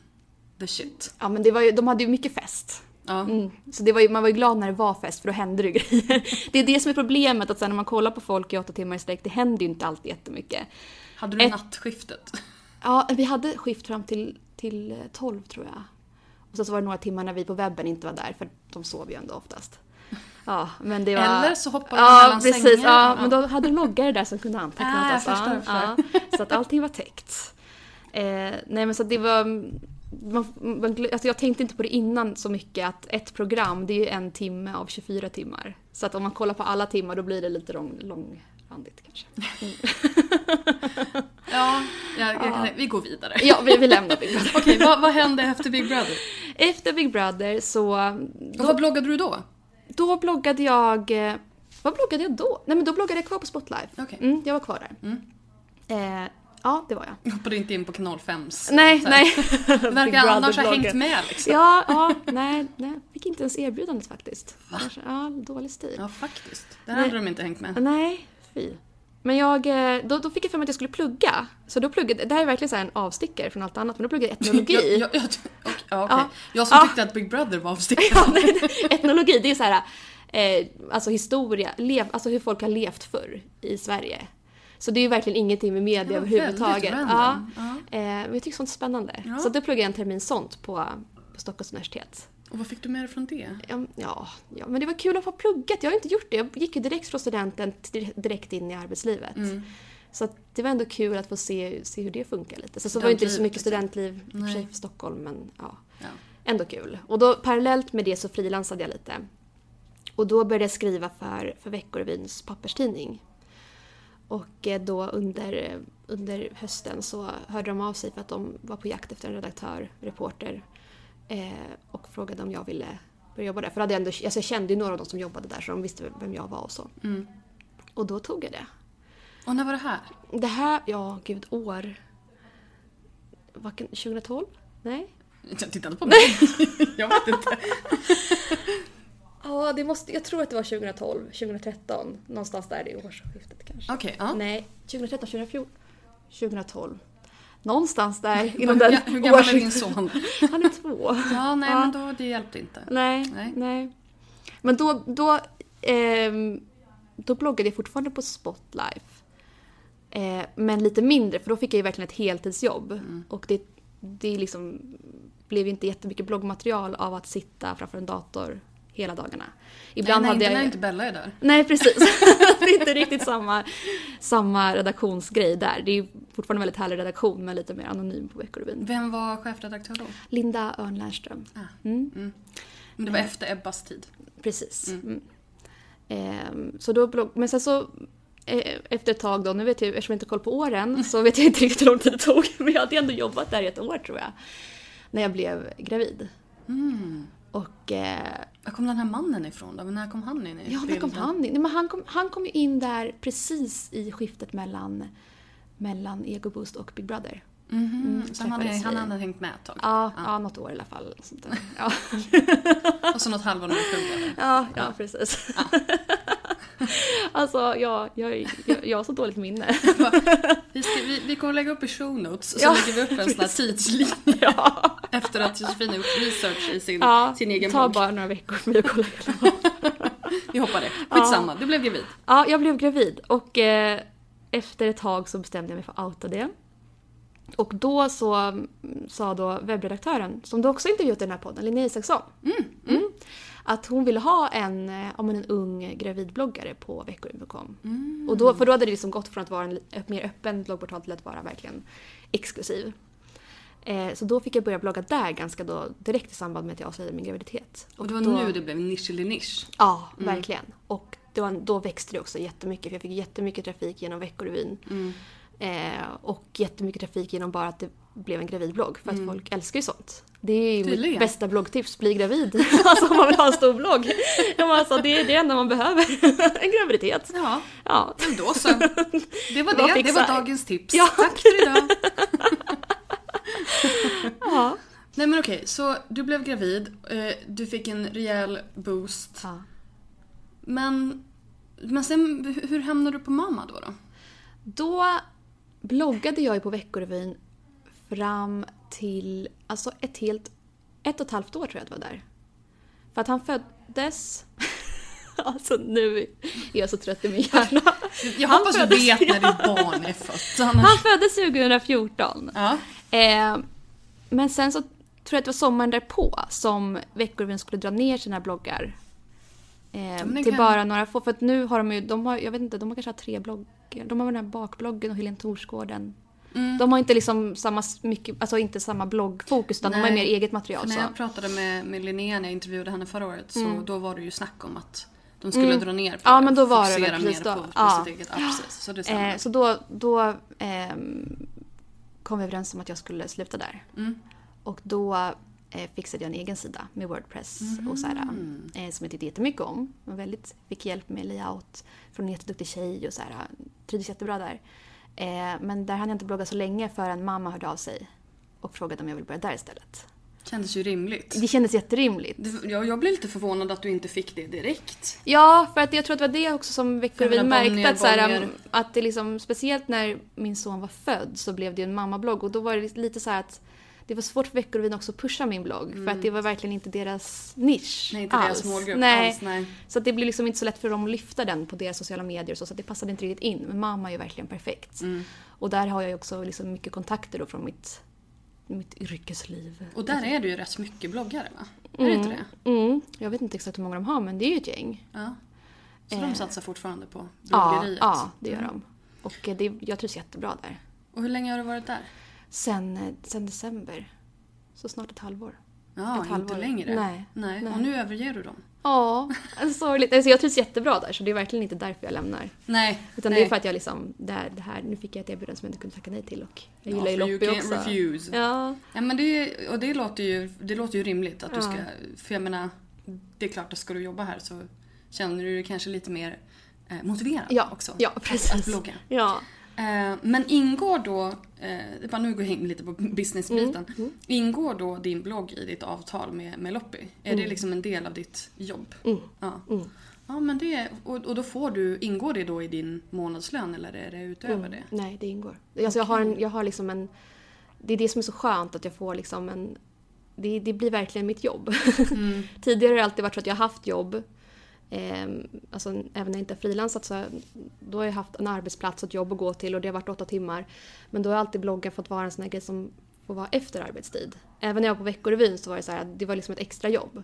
Speaker 1: the shit?
Speaker 2: Ja, men det var ju, de hade ju mycket fest.
Speaker 1: Ja.
Speaker 2: Mm. Så det var ju, man var ju glad när det var fest för då hände det grejer. Det är det som är problemet, att sen när man kollar på folk i åtta timmar i sträck, det händer ju inte alltid jättemycket.
Speaker 1: Hade du
Speaker 2: Ett-
Speaker 1: nattskiftet?
Speaker 2: Ja, vi hade skift fram till, till 12 tror jag. Och sen så var det några timmar när vi på webben inte var där, för de sov ju ändå oftast. Ja, men det var...
Speaker 1: Eller så hoppade de
Speaker 2: ja,
Speaker 1: mellan
Speaker 2: precis,
Speaker 1: sängar.
Speaker 2: Ja, men då hade de loggare där som kunde anteckna
Speaker 1: Ah, jag förstår,
Speaker 2: ja, så att allting var täckt. Eh, nej men så det var... Man, man, alltså jag tänkte inte på det innan så mycket att ett program det är ju en timme av 24 timmar. Så att om man kollar på alla timmar då blir det lite lång, långrandigt kanske. Mm.
Speaker 1: Ja, jag, jag kan, vi går vidare.
Speaker 2: Ja, vi, vi lämnar Big Brother.
Speaker 1: Okej, vad, vad hände efter Big Brother?
Speaker 2: Efter Big Brother så...
Speaker 1: Och vad bloggade du då?
Speaker 2: Då bloggade jag... eh, Vad bloggade jag då? Nej men då bloggade jag kvar på Spotlife.
Speaker 1: Okej.
Speaker 2: Mm, jag var kvar där. Eh, ja, det var jag.
Speaker 1: Hoppade inte in på kanal 5s.
Speaker 2: Nej,
Speaker 1: så
Speaker 2: nej.
Speaker 1: Verkar annars ha hängt med liksom.
Speaker 2: Ja, ja, nej, nej. Fick inte ens erbjudandet faktiskt. Kanske, ja, dålig stil.
Speaker 1: Ja, faktiskt. Där hade de inte hängt med.
Speaker 2: Nej, fy. Men jag, eh, då, då fick jag för mig att jag skulle plugga. Så då pluggade, det här är verkligen så en avstickare från allt annat, men då pluggade jag etnologi.
Speaker 1: Jag, jag, jag, ja, okej.
Speaker 2: Ja.
Speaker 1: jag som
Speaker 2: Ja.
Speaker 1: tyckte att Big Brother var avstickaren.
Speaker 2: Ja, nej, etnologi, det är så här, eh, alltså historia, lev, alltså hur folk har levt förr i Sverige. Så det är ju verkligen ingenting med media överhuvudtaget. Ja.
Speaker 1: Ja.
Speaker 2: eh, men jag tycker sånt är spännande.
Speaker 1: Ja.
Speaker 2: Så då pluggade jag en termin sånt på, på Stockholms universitet.
Speaker 1: Och vad fick du med dig från det?
Speaker 2: Ja, ja, men det var kul att få pluggat. Jag har inte gjort det. Jag gick ju direkt från studenten direkt in i arbetslivet.
Speaker 1: Mm.
Speaker 2: Så det var ändå kul att få se, se hur det funkar lite. Så, så var det inte så mycket studentliv i för sig för Stockholm men ja.
Speaker 1: Ja.
Speaker 2: Ändå kul. Och då parallellt med det så frilansade jag lite. Och då började jag skriva för, för Veckorevyns papperstidning. Och eh, då under, under hösten så hörde de av sig för att de var på jakt efter en redaktör, reporter. Eh, och frågade om jag ville börja jobba där. För hade jag, ändå, alltså jag kände ju några av dem som jobbade där så de visste vem jag var och så.
Speaker 1: Mm.
Speaker 2: Och då tog jag det.
Speaker 1: Och när var det här?
Speaker 2: Det här, ja gud år. Vilken, 2012? Nej?
Speaker 1: Jag tittade på mig. jag vet inte.
Speaker 2: Ja, det måste, jag tror att det var 2012, 2013. Någonstans där i årsskiftet kanske.
Speaker 1: Okej, ja.
Speaker 2: Nej, 2013, 2014. 2012. Någonstans där inom den
Speaker 1: hur gammal är din son?
Speaker 2: Han är två.
Speaker 1: Ja, nej
Speaker 2: Ja.
Speaker 1: men då, det hjälpte inte.
Speaker 2: Nej,
Speaker 1: Nej.
Speaker 2: nej. Men då, då, ehm, då bloggade jag fortfarande på Spotlife. Eh, men lite mindre, för då fick jag ju verkligen ett heltidsjobb.
Speaker 1: Mm.
Speaker 2: Och det, det liksom blev inte jättemycket bloggmaterial av att sitta framför en dator hela dagarna. Ibland
Speaker 1: nej, nej,
Speaker 2: hade jag
Speaker 1: inte Bella är där.
Speaker 2: Nej precis. det är inte riktigt samma, samma redaktionsgrej där. Det är fortfarande en väldigt härlig redaktion men lite mer anonym på Veckorevyn.
Speaker 1: Vem var chefredaktör då?
Speaker 2: Linda Örn Lernström. Mm.
Speaker 1: Men det var efter Ebbas tid.
Speaker 2: Precis. Mm. Ehm, så då. Men sen så eh, efter ett tag då, nu vet jag eftersom jag inte har koll på åren så vet jag inte riktigt hur lång tid det tog. Men jag hade ändå jobbat där i ett år tror jag. När jag blev gravid. Och eh,
Speaker 1: Var kom den här mannen ifrån då? När kom han in i
Speaker 2: Ja, när kom han in? Nej, men han, kom, han kom ju in där precis i skiftet mellan, mellan Ego Boost och Big Brother.
Speaker 1: Mhm, så han hade,
Speaker 2: träffades
Speaker 1: han hade hängt med ett tag?
Speaker 2: Ja, ja. något år i alla fall. Sånt där. Ja.
Speaker 1: Och så något halvår när du pluggade?
Speaker 2: Ja, ja, precis. alltså, ja, jag, jag, jag har så dåligt minne.
Speaker 1: Vi, ska, vi, vi kommer lägga upp i show notes, så
Speaker 2: Ja,
Speaker 1: lägger vi upp en sån här tidslinje
Speaker 2: ja,
Speaker 1: efter att Josefin har gjort research i sin,
Speaker 2: ja,
Speaker 1: sin egen
Speaker 2: ta
Speaker 1: blogg.
Speaker 2: bara några veckor för mig att kolla.
Speaker 1: Vi hoppar det. Skitsamma, du blev gravid.
Speaker 2: Ja, jag blev gravid och eh, efter ett tag så bestämde jag mig för att outa det. Och då så mm, sa då webbredaktören, som du också intervjuat i den här podden, Linnea Isaksson. Mm. Att hon ville ha en, eh, ja, men en ung gravidbloggare på veckorevyn.com. Och då, för då hade det liksom gått från att vara en mer öppen bloggportal till att vara verkligen exklusiv. Eh, så då fick jag börja blogga där ganska då, direkt i samband med att jag avslöjade min graviditet.
Speaker 1: Och det var
Speaker 2: då,
Speaker 1: nu det blev nisch eller nisch.
Speaker 2: Ja, verkligen. Och var, då växte det också jättemycket för jag fick jättemycket trafik genom Veckorevyn. Eh, och jättemycket trafik genom bara att det blev en gravidblogg. För att folk älskar ju sånt. Det är
Speaker 1: Tydligen.
Speaker 2: mitt bästa bloggtips, bli gravid. alltså om man vill ha en stor blogg. Alltså, det är det enda man behöver. en graviditet.
Speaker 1: Ja,
Speaker 2: Ja.
Speaker 1: men då så. Det var det, det var dagens tips.
Speaker 2: Ja.
Speaker 1: Tack för idag.
Speaker 2: ja.
Speaker 1: Nej men okej, så du blev gravid, eh, du fick en rejäl boost.
Speaker 2: ja.
Speaker 1: Men, men sen, hur- hur hamnade du på mamma då? då?
Speaker 2: Då bloggade jag ju på Veckorevyn fram till alltså ett helt ett och ett halvt år tror jag att det var där. För att han föddes... alltså nu är jag så trött i min hjärna.
Speaker 1: Jag
Speaker 2: Han
Speaker 1: hoppas du vet när ditt barn är fött. Annars...
Speaker 2: Han föddes 2014.
Speaker 1: Ja.
Speaker 2: Eh, men sen så tror jag att det var sommaren därpå som Veckorevyn skulle dra ner sina bloggar. Eh, till bara några få. För att nu har de ju, de har, jag vet inte, de har kanske har tre bloggar. De har den här bakbloggen och Helene Torsgården.
Speaker 1: Mm.
Speaker 2: De har inte liksom samma, mycket, alltså inte samma bloggfokus utan de har
Speaker 1: Nej.
Speaker 2: mer eget
Speaker 1: För
Speaker 2: material.
Speaker 1: när
Speaker 2: Så.
Speaker 1: jag pratade med, med Linnea när jag intervjuade henne förra året så
Speaker 2: Mm.
Speaker 1: då var det ju snack om att de skulle dra ner på
Speaker 2: Ja,
Speaker 1: det.
Speaker 2: men då var det
Speaker 1: fokusera
Speaker 2: väl precis
Speaker 1: mer
Speaker 2: då.
Speaker 1: på, på
Speaker 2: Ja.
Speaker 1: sitt eget. Ja, precis. Så det.
Speaker 2: Eh, så då, då ehm, kom vi överens om att jag skulle sluta där.
Speaker 1: Mm.
Speaker 2: Och då eh, fixade jag en egen sida med Wordpress och så här,
Speaker 1: Mm.
Speaker 2: eh, som jag tyckte jättemycket om. Jag väldigt, fick hjälp med layout från en jätteduktig tjej och så här, trivdes jättebra där. Eh, men där hann jag inte blogga så länge förrän mamma hörde av sig och frågade om jag ville börja där istället.
Speaker 1: Kändes ju rimligt.
Speaker 2: Det kändes jätterimligt.
Speaker 1: Jag, jag blev lite förvånad att du inte fick det direkt.
Speaker 2: Ja, för att jag tror att det var det också som
Speaker 1: Femina Bonnier,
Speaker 2: märkte. Att, så här,
Speaker 1: Bonnier.
Speaker 2: att det liksom, speciellt när min son var född så blev det ju en mammablogg och då var det lite så här att det var svårt för Veckorevyn också att pusha min blogg för att det var verkligen inte deras nisch
Speaker 1: Nej, inte
Speaker 2: alls.
Speaker 1: deras målgrupp
Speaker 2: nej.
Speaker 1: alls. Nej.
Speaker 2: Så att det blev liksom inte så lätt för dem att lyfta den på deras sociala medier och så, så att det passade inte riktigt in. Men mamma är ju verkligen perfekt.
Speaker 1: Mm.
Speaker 2: Och där har jag ju också liksom mycket kontakter då från mitt, mitt yrkesliv.
Speaker 1: Och där är det ju rätt mycket bloggare va? Är det inte det?
Speaker 2: Mm, jag vet inte exakt hur många de har men det är ju ett gäng.
Speaker 1: Ja. Så de satsar fortfarande på
Speaker 2: Ja,
Speaker 1: bloggeriet?
Speaker 2: ja, det gör de. Och eh, det, jag trivs jättebra där.
Speaker 1: Och hur länge har du varit där?
Speaker 2: Sen, eh, sen december. Så snart ett halvår.
Speaker 1: Ja,
Speaker 2: Ett
Speaker 1: inte
Speaker 2: halvår.
Speaker 1: längre.
Speaker 2: Nej.
Speaker 1: Nej.
Speaker 2: Nej.
Speaker 1: Och nu överger du dem?
Speaker 2: Ja, sorgligt. Alltså jag trivs jättebra där så det är verkligen inte därför jag lämnar.
Speaker 1: Nej.
Speaker 2: Utan
Speaker 1: nej.
Speaker 2: det är för att jag liksom, det här, det här, nu fick jag ett erbjudande som jag inte kunde tacka nej till och jag gillar ju
Speaker 1: Ja, you
Speaker 2: också.
Speaker 1: refuse.
Speaker 2: Ja,
Speaker 1: Ja, men det, och det, låter ju, det låter ju rimligt att du
Speaker 2: Ja.
Speaker 1: ska... För jag menar, det är klart att ska du jobba här så känner du dig kanske lite mer eh, motiverad
Speaker 2: ja,
Speaker 1: också.
Speaker 2: ja
Speaker 1: Att,
Speaker 2: precis.
Speaker 1: att blogga.
Speaker 2: Ja.
Speaker 1: Eh, men ingår då, eh, bara nu går jag in lite på businessbiten.
Speaker 2: Mm,
Speaker 1: Ingår då din blogg i ditt avtal med, med Loppi? Är det liksom en del av ditt jobb?
Speaker 2: Mm.
Speaker 1: Ja. Ja men det, och, och då får du, ingår det då i din månadslön eller är det utöver det?
Speaker 2: Nej, det ingår. Alltså jag, har en, jag har liksom en... Det är det som är så skönt att jag får liksom en... Det, det blir verkligen mitt jobb.
Speaker 1: Mm.
Speaker 2: Tidigare har det alltid varit så att jag har haft jobb. Eh, alltså även när jag inte har frilansat så då har jag haft en arbetsplats och ett jobb att gå till och det har varit åtta timmar. Men då har alltid bloggen fått vara en sån här grej som får vara efter arbetstid. Även när jag var på Veckorevyn så var det så här, det var liksom ett extra jobb.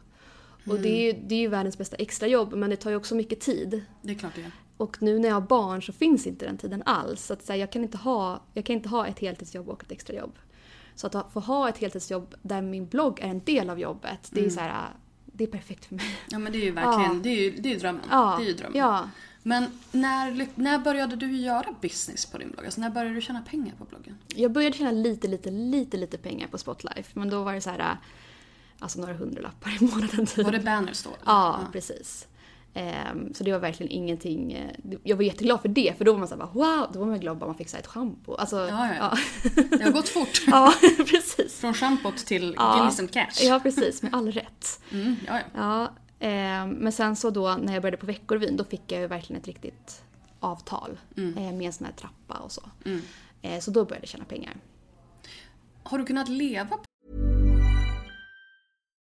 Speaker 2: Och det är, ju, det är ju världens bästa extrajobb men det tar ju också mycket tid.
Speaker 1: Det är klart det är.
Speaker 2: Och nu när jag har barn så finns inte den tiden alls. Så att, så här, jag, kan inte ha, jag kan inte ha ett heltidsjobb och ett extrajobb. Så att få ha ett heltidsjobb där min blogg är en del av jobbet, det är, så här, det är perfekt för mig.
Speaker 1: Ja men det är ju verkligen,
Speaker 2: Ja.
Speaker 1: det är ju det är drömmen.
Speaker 2: Ja,
Speaker 1: Det är ju drömmen.
Speaker 2: ja.
Speaker 1: Men när, när började du göra business på din blogg? Alltså när började du tjäna pengar på bloggen?
Speaker 2: Jag började tjäna lite, lite, lite, lite pengar på Spotlife. Men då var det så här, alltså några hundralappar i månaden typ.
Speaker 1: Var det banners då? eller?
Speaker 2: Ja, precis. Ehm, så det var verkligen ingenting. eh, Jag var jätteglad för det, för då var man så här, bara, wow! Då var man glad bara man fick så ett schampo. Alltså,
Speaker 1: Ja, ja, ja. Det har gått fort.
Speaker 2: ja, precis.
Speaker 1: Från schampot till
Speaker 2: Ja.
Speaker 1: Guinness and Cash.
Speaker 2: Ja, precis. Med all rätt.
Speaker 1: Mm, ja, ja.
Speaker 2: Ehm, men sen så då när jag började på Veckorevyn då fick jag ju verkligen ett riktigt avtal
Speaker 1: Mm.
Speaker 2: eh, med en sån här trappa och så. Eh, så då började jag tjäna pengar.
Speaker 1: Har du kunnat leva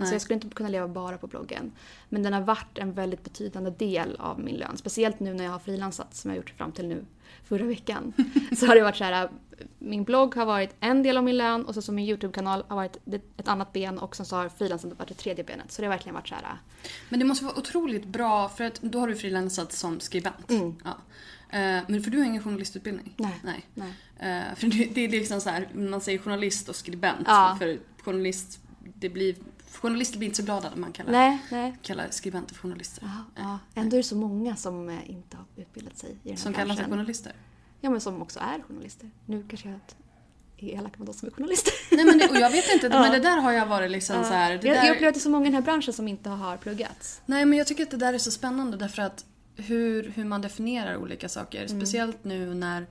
Speaker 2: Alltså jag skulle inte kunna leva bara på bloggen. Men den har varit en väldigt betydande del av min lön. Speciellt nu när jag har frilansat som jag har gjort fram till nu förra veckan. så har det varit så här, min blogg har varit en del av min lön och så som min YouTube-kanal har varit ett annat ben och sen så har frilansandet varit det tredje benet. Så det har verkligen varit så här,
Speaker 1: Men det måste vara otroligt bra för att då har du frilansat som skribent. Ja. Eh, Men för du har ingen journalistutbildning?
Speaker 2: Mm. Nej.
Speaker 1: Nej.
Speaker 2: nej.
Speaker 1: Eh, För det är liksom så här, man säger journalist och skribent.
Speaker 2: Ja.
Speaker 1: För journalist, det blir, journalister blir inte så glada när man kallar,
Speaker 2: Nej, nej.
Speaker 1: kallar skribenter för journalister.
Speaker 2: Ja, ja. Ändå är det så många som eh, inte har utbildat sig i den här
Speaker 1: Som kallar sig journalister.
Speaker 2: Ja, men som också är journalister. Nu kanske jag är elak mot de som är journalister.
Speaker 1: Nej men det, och jag vet inte,
Speaker 2: Ja.
Speaker 1: men det där har jag varit liksom
Speaker 2: Ja.
Speaker 1: så här, det
Speaker 2: jag,
Speaker 1: där,
Speaker 2: jag upplever att det är så många i den här branschen som inte har pluggat.
Speaker 1: Nej men jag tycker att det där är så spännande därför att hur, hur man definierar olika saker.
Speaker 2: Mm.
Speaker 1: Speciellt nu när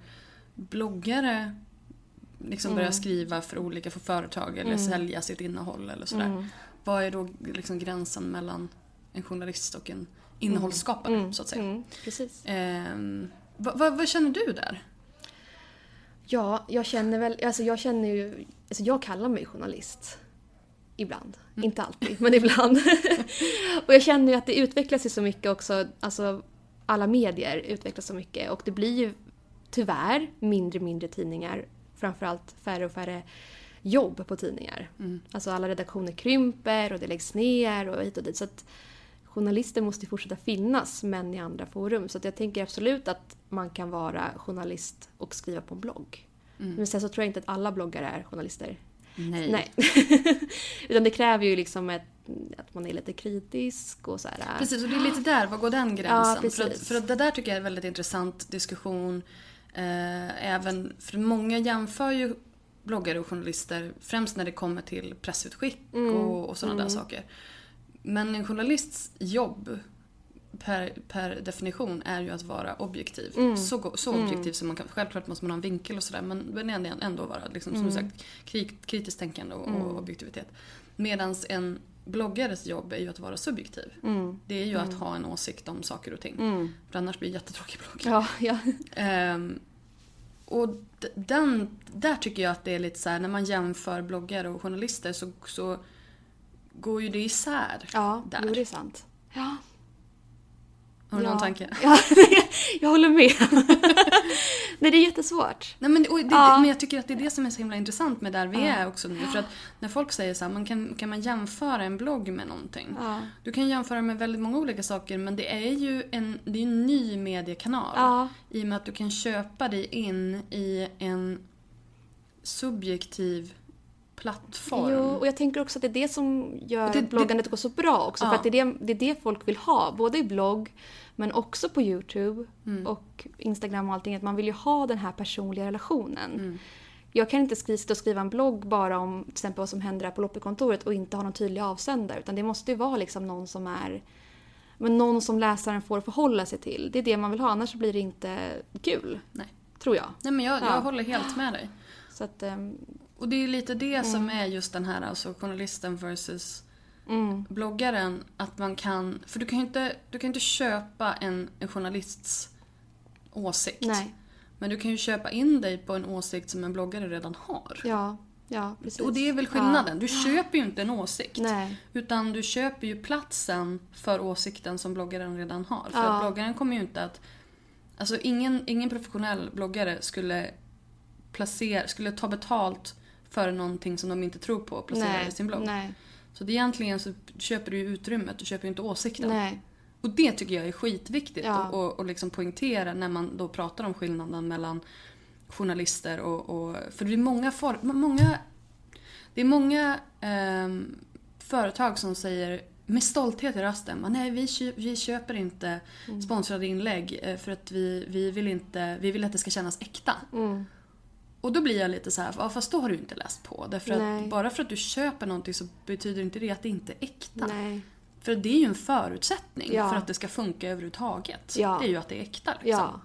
Speaker 1: bloggare liksom börjar
Speaker 2: Mm.
Speaker 1: skriva för olika för företag eller
Speaker 2: Mm.
Speaker 1: sälja sitt innehåll eller sådär.
Speaker 2: Mm.
Speaker 1: Vad är då liksom gränsen mellan en journalist och en innehållsskapare
Speaker 2: Mm.
Speaker 1: så att säga?
Speaker 2: Mm. Precis.
Speaker 1: Ehm, vad, vad, vad känner du där?
Speaker 2: Ja, jag känner väl, alltså jag känner ju, alltså jag kallar mig journalist. Ibland.
Speaker 1: Mm.
Speaker 2: Inte alltid, men ibland. och jag känner ju att det utvecklas ju så mycket också, alltså alla medier utvecklas så mycket och det blir ju tyvärr mindre och mindre tidningar. Framförallt färre och färre jobb på tidningar.
Speaker 1: Mm.
Speaker 2: Alltså alla redaktioner krymper och det läggs ner och hit och dit. Så att journalister måste fortsätta finnas, men i andra forum. Så att jag tänker absolut att man kan vara journalist och skriva på en blogg. Men sen så tror jag inte att alla bloggare är journalister.
Speaker 1: Nej.
Speaker 2: Nej. Utan det kräver ju liksom ett, att man är lite kritisk och så här.
Speaker 1: Precis, och det är lite där, var går den
Speaker 2: Ja,
Speaker 1: gränsen?
Speaker 2: precis.
Speaker 1: för, att, för att det där tycker jag är en väldigt intressant diskussion. Eh, även, för många jämför ju bloggare och journalister främst när det kommer till pressutskick
Speaker 2: Mm.
Speaker 1: och, och sådana där saker. Men en journalists jobb per, per definition är ju att vara objektiv.
Speaker 2: Mm.
Speaker 1: Så, så objektiv som man kan. Självklart måste man ha en vinkel och sådär men men ändå, ändå vara liksom, som
Speaker 2: Mm.
Speaker 1: sagt kri- kritiskt tänkande och, och objektivitet. Medan en bloggares jobb är ju att vara subjektiv.
Speaker 2: Mm.
Speaker 1: Det är ju att ha en åsikt om saker och ting. För annars blir det jättetråkig blogg.
Speaker 2: Ja, ja.
Speaker 1: Ehm, och den, där tycker jag att det är lite så här, när man jämför bloggare och journalister så, så går ju det isär.
Speaker 2: ja
Speaker 1: där.
Speaker 2: jo, det är sant. Ja.
Speaker 1: Har du
Speaker 2: ja.
Speaker 1: någon tanke?
Speaker 2: Ja, jag håller med. Nej, det är jättesvårt.
Speaker 1: Nej, men, det,
Speaker 2: Ja.
Speaker 1: men jag tycker att det är det som är så himla intressant med där vi är också nu. För att när folk säger så här, man kan, kan man jämföra en blogg med någonting?
Speaker 2: Ja.
Speaker 1: Du kan jämföra med väldigt många olika saker men det är ju en, det är en ny mediekanal.
Speaker 2: Ja.
Speaker 1: I och med att du kan köpa dig in i en subjektiv plattform.
Speaker 2: Jo, och jag tänker också att det är det som gör
Speaker 1: det- det-
Speaker 2: bloggandet går så bra också.
Speaker 1: Ja.
Speaker 2: För att det är det, det är det folk vill ha. Både i blogg, men också på YouTube
Speaker 1: Mm.
Speaker 2: och Instagram och allting. Att man vill ju ha den här personliga relationen.
Speaker 1: Mm.
Speaker 2: Jag kan inte sitta och skriva en blogg bara om till exempel vad som händer här på loppekontoret och inte ha någon tydlig avsändare. Utan det måste ju vara liksom någon som är men någon som läsaren får förhålla sig till. Det är det man vill ha, annars blir det inte kul.
Speaker 1: Nej.
Speaker 2: Tror jag.
Speaker 1: Nej men jag,
Speaker 2: Ja.
Speaker 1: jag håller helt med dig.
Speaker 2: Så att, ehm,
Speaker 1: Och det är lite det som
Speaker 2: Mm.
Speaker 1: är just den här alltså journalisten versus
Speaker 2: mm,
Speaker 1: bloggaren. Att man kan, för du kan ju inte, du kan inte köpa en, en journalists åsikt.
Speaker 2: nej.
Speaker 1: Men du kan ju köpa in dig på en åsikt som en bloggare redan har.
Speaker 2: Ja, ja precis.
Speaker 1: Och det är väl skillnaden. Du köper ju inte en åsikt.
Speaker 2: Nej.
Speaker 1: Utan du köper ju platsen för åsikten som bloggaren redan har. För
Speaker 2: Ja.
Speaker 1: att bloggaren kommer ju inte att... Alltså ingen, ingen professionell bloggare skulle, placera, skulle ta betalt för någonting som de inte tror på och placera i sin blogg.
Speaker 2: Nej,
Speaker 1: Så det egentligen så köper du ju utrymmet, du köper ju inte åsikten.
Speaker 2: nej.
Speaker 1: Och det tycker jag är skitviktigt
Speaker 2: Ja.
Speaker 1: att och, och liksom poängtera när man då pratar om skillnaden mellan journalister och... och för det är många, for, många, det är många ehm, företag som säger med stolthet i rösten, "Men nej vi, kö, vi köper inte
Speaker 2: Mm.
Speaker 1: sponsrade inlägg eh, för att vi, vi, vill inte, vi vill att det ska kännas äkta.
Speaker 2: Mm.
Speaker 1: Och då blir jag lite så här, ja, fast då har du inte läst på. Därför
Speaker 2: Nej.
Speaker 1: att bara för att du köper någonting så betyder inte det att det inte är äkta.
Speaker 2: Nej.
Speaker 1: För det är ju en förutsättning
Speaker 2: Ja.
Speaker 1: för att det ska funka överhuvudtaget.
Speaker 2: Ja.
Speaker 1: Det är ju att det är äkta liksom.
Speaker 2: Ja,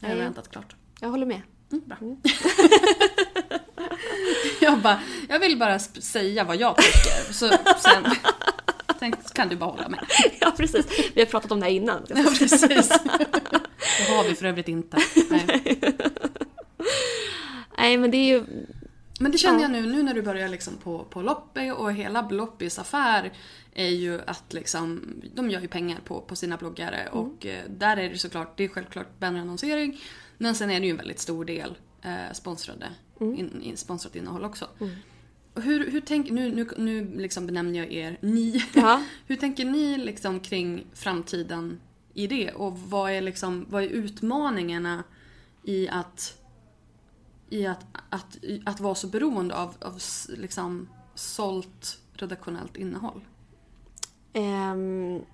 Speaker 1: Jag har
Speaker 2: Nej.
Speaker 1: väntat klart.
Speaker 2: jag håller med.
Speaker 1: Mm, bra. jag, bara, jag vill bara säga vad jag tycker. Så sen, sen kan du bara hålla med.
Speaker 2: ja, precis. Vi har pratat om det här innan.
Speaker 1: Ja, precis. Det har vi för övrigt inte. Nej.
Speaker 2: Nej, men det är ju...
Speaker 1: Men det känner
Speaker 2: Ja.
Speaker 1: jag nu, nu när du börjar liksom på, på Loppe och hela Loppis affär är ju att liksom, de gör ju pengar på, på sina bloggare och eh, där är det såklart, det är självklart bannerannonsering men sen är det ju en väldigt stor del eh, sponsrade, in, in, sponsrat innehåll också. Och hur, hur tänker, nu, nu, nu liksom benämner jag er ni.
Speaker 2: Ja.
Speaker 1: hur tänker ni liksom kring framtiden i det och vad är, liksom, vad är utmaningarna i att i att, att, att vara så beroende av, av liksom sålt redaktionellt innehåll.
Speaker 2: Um,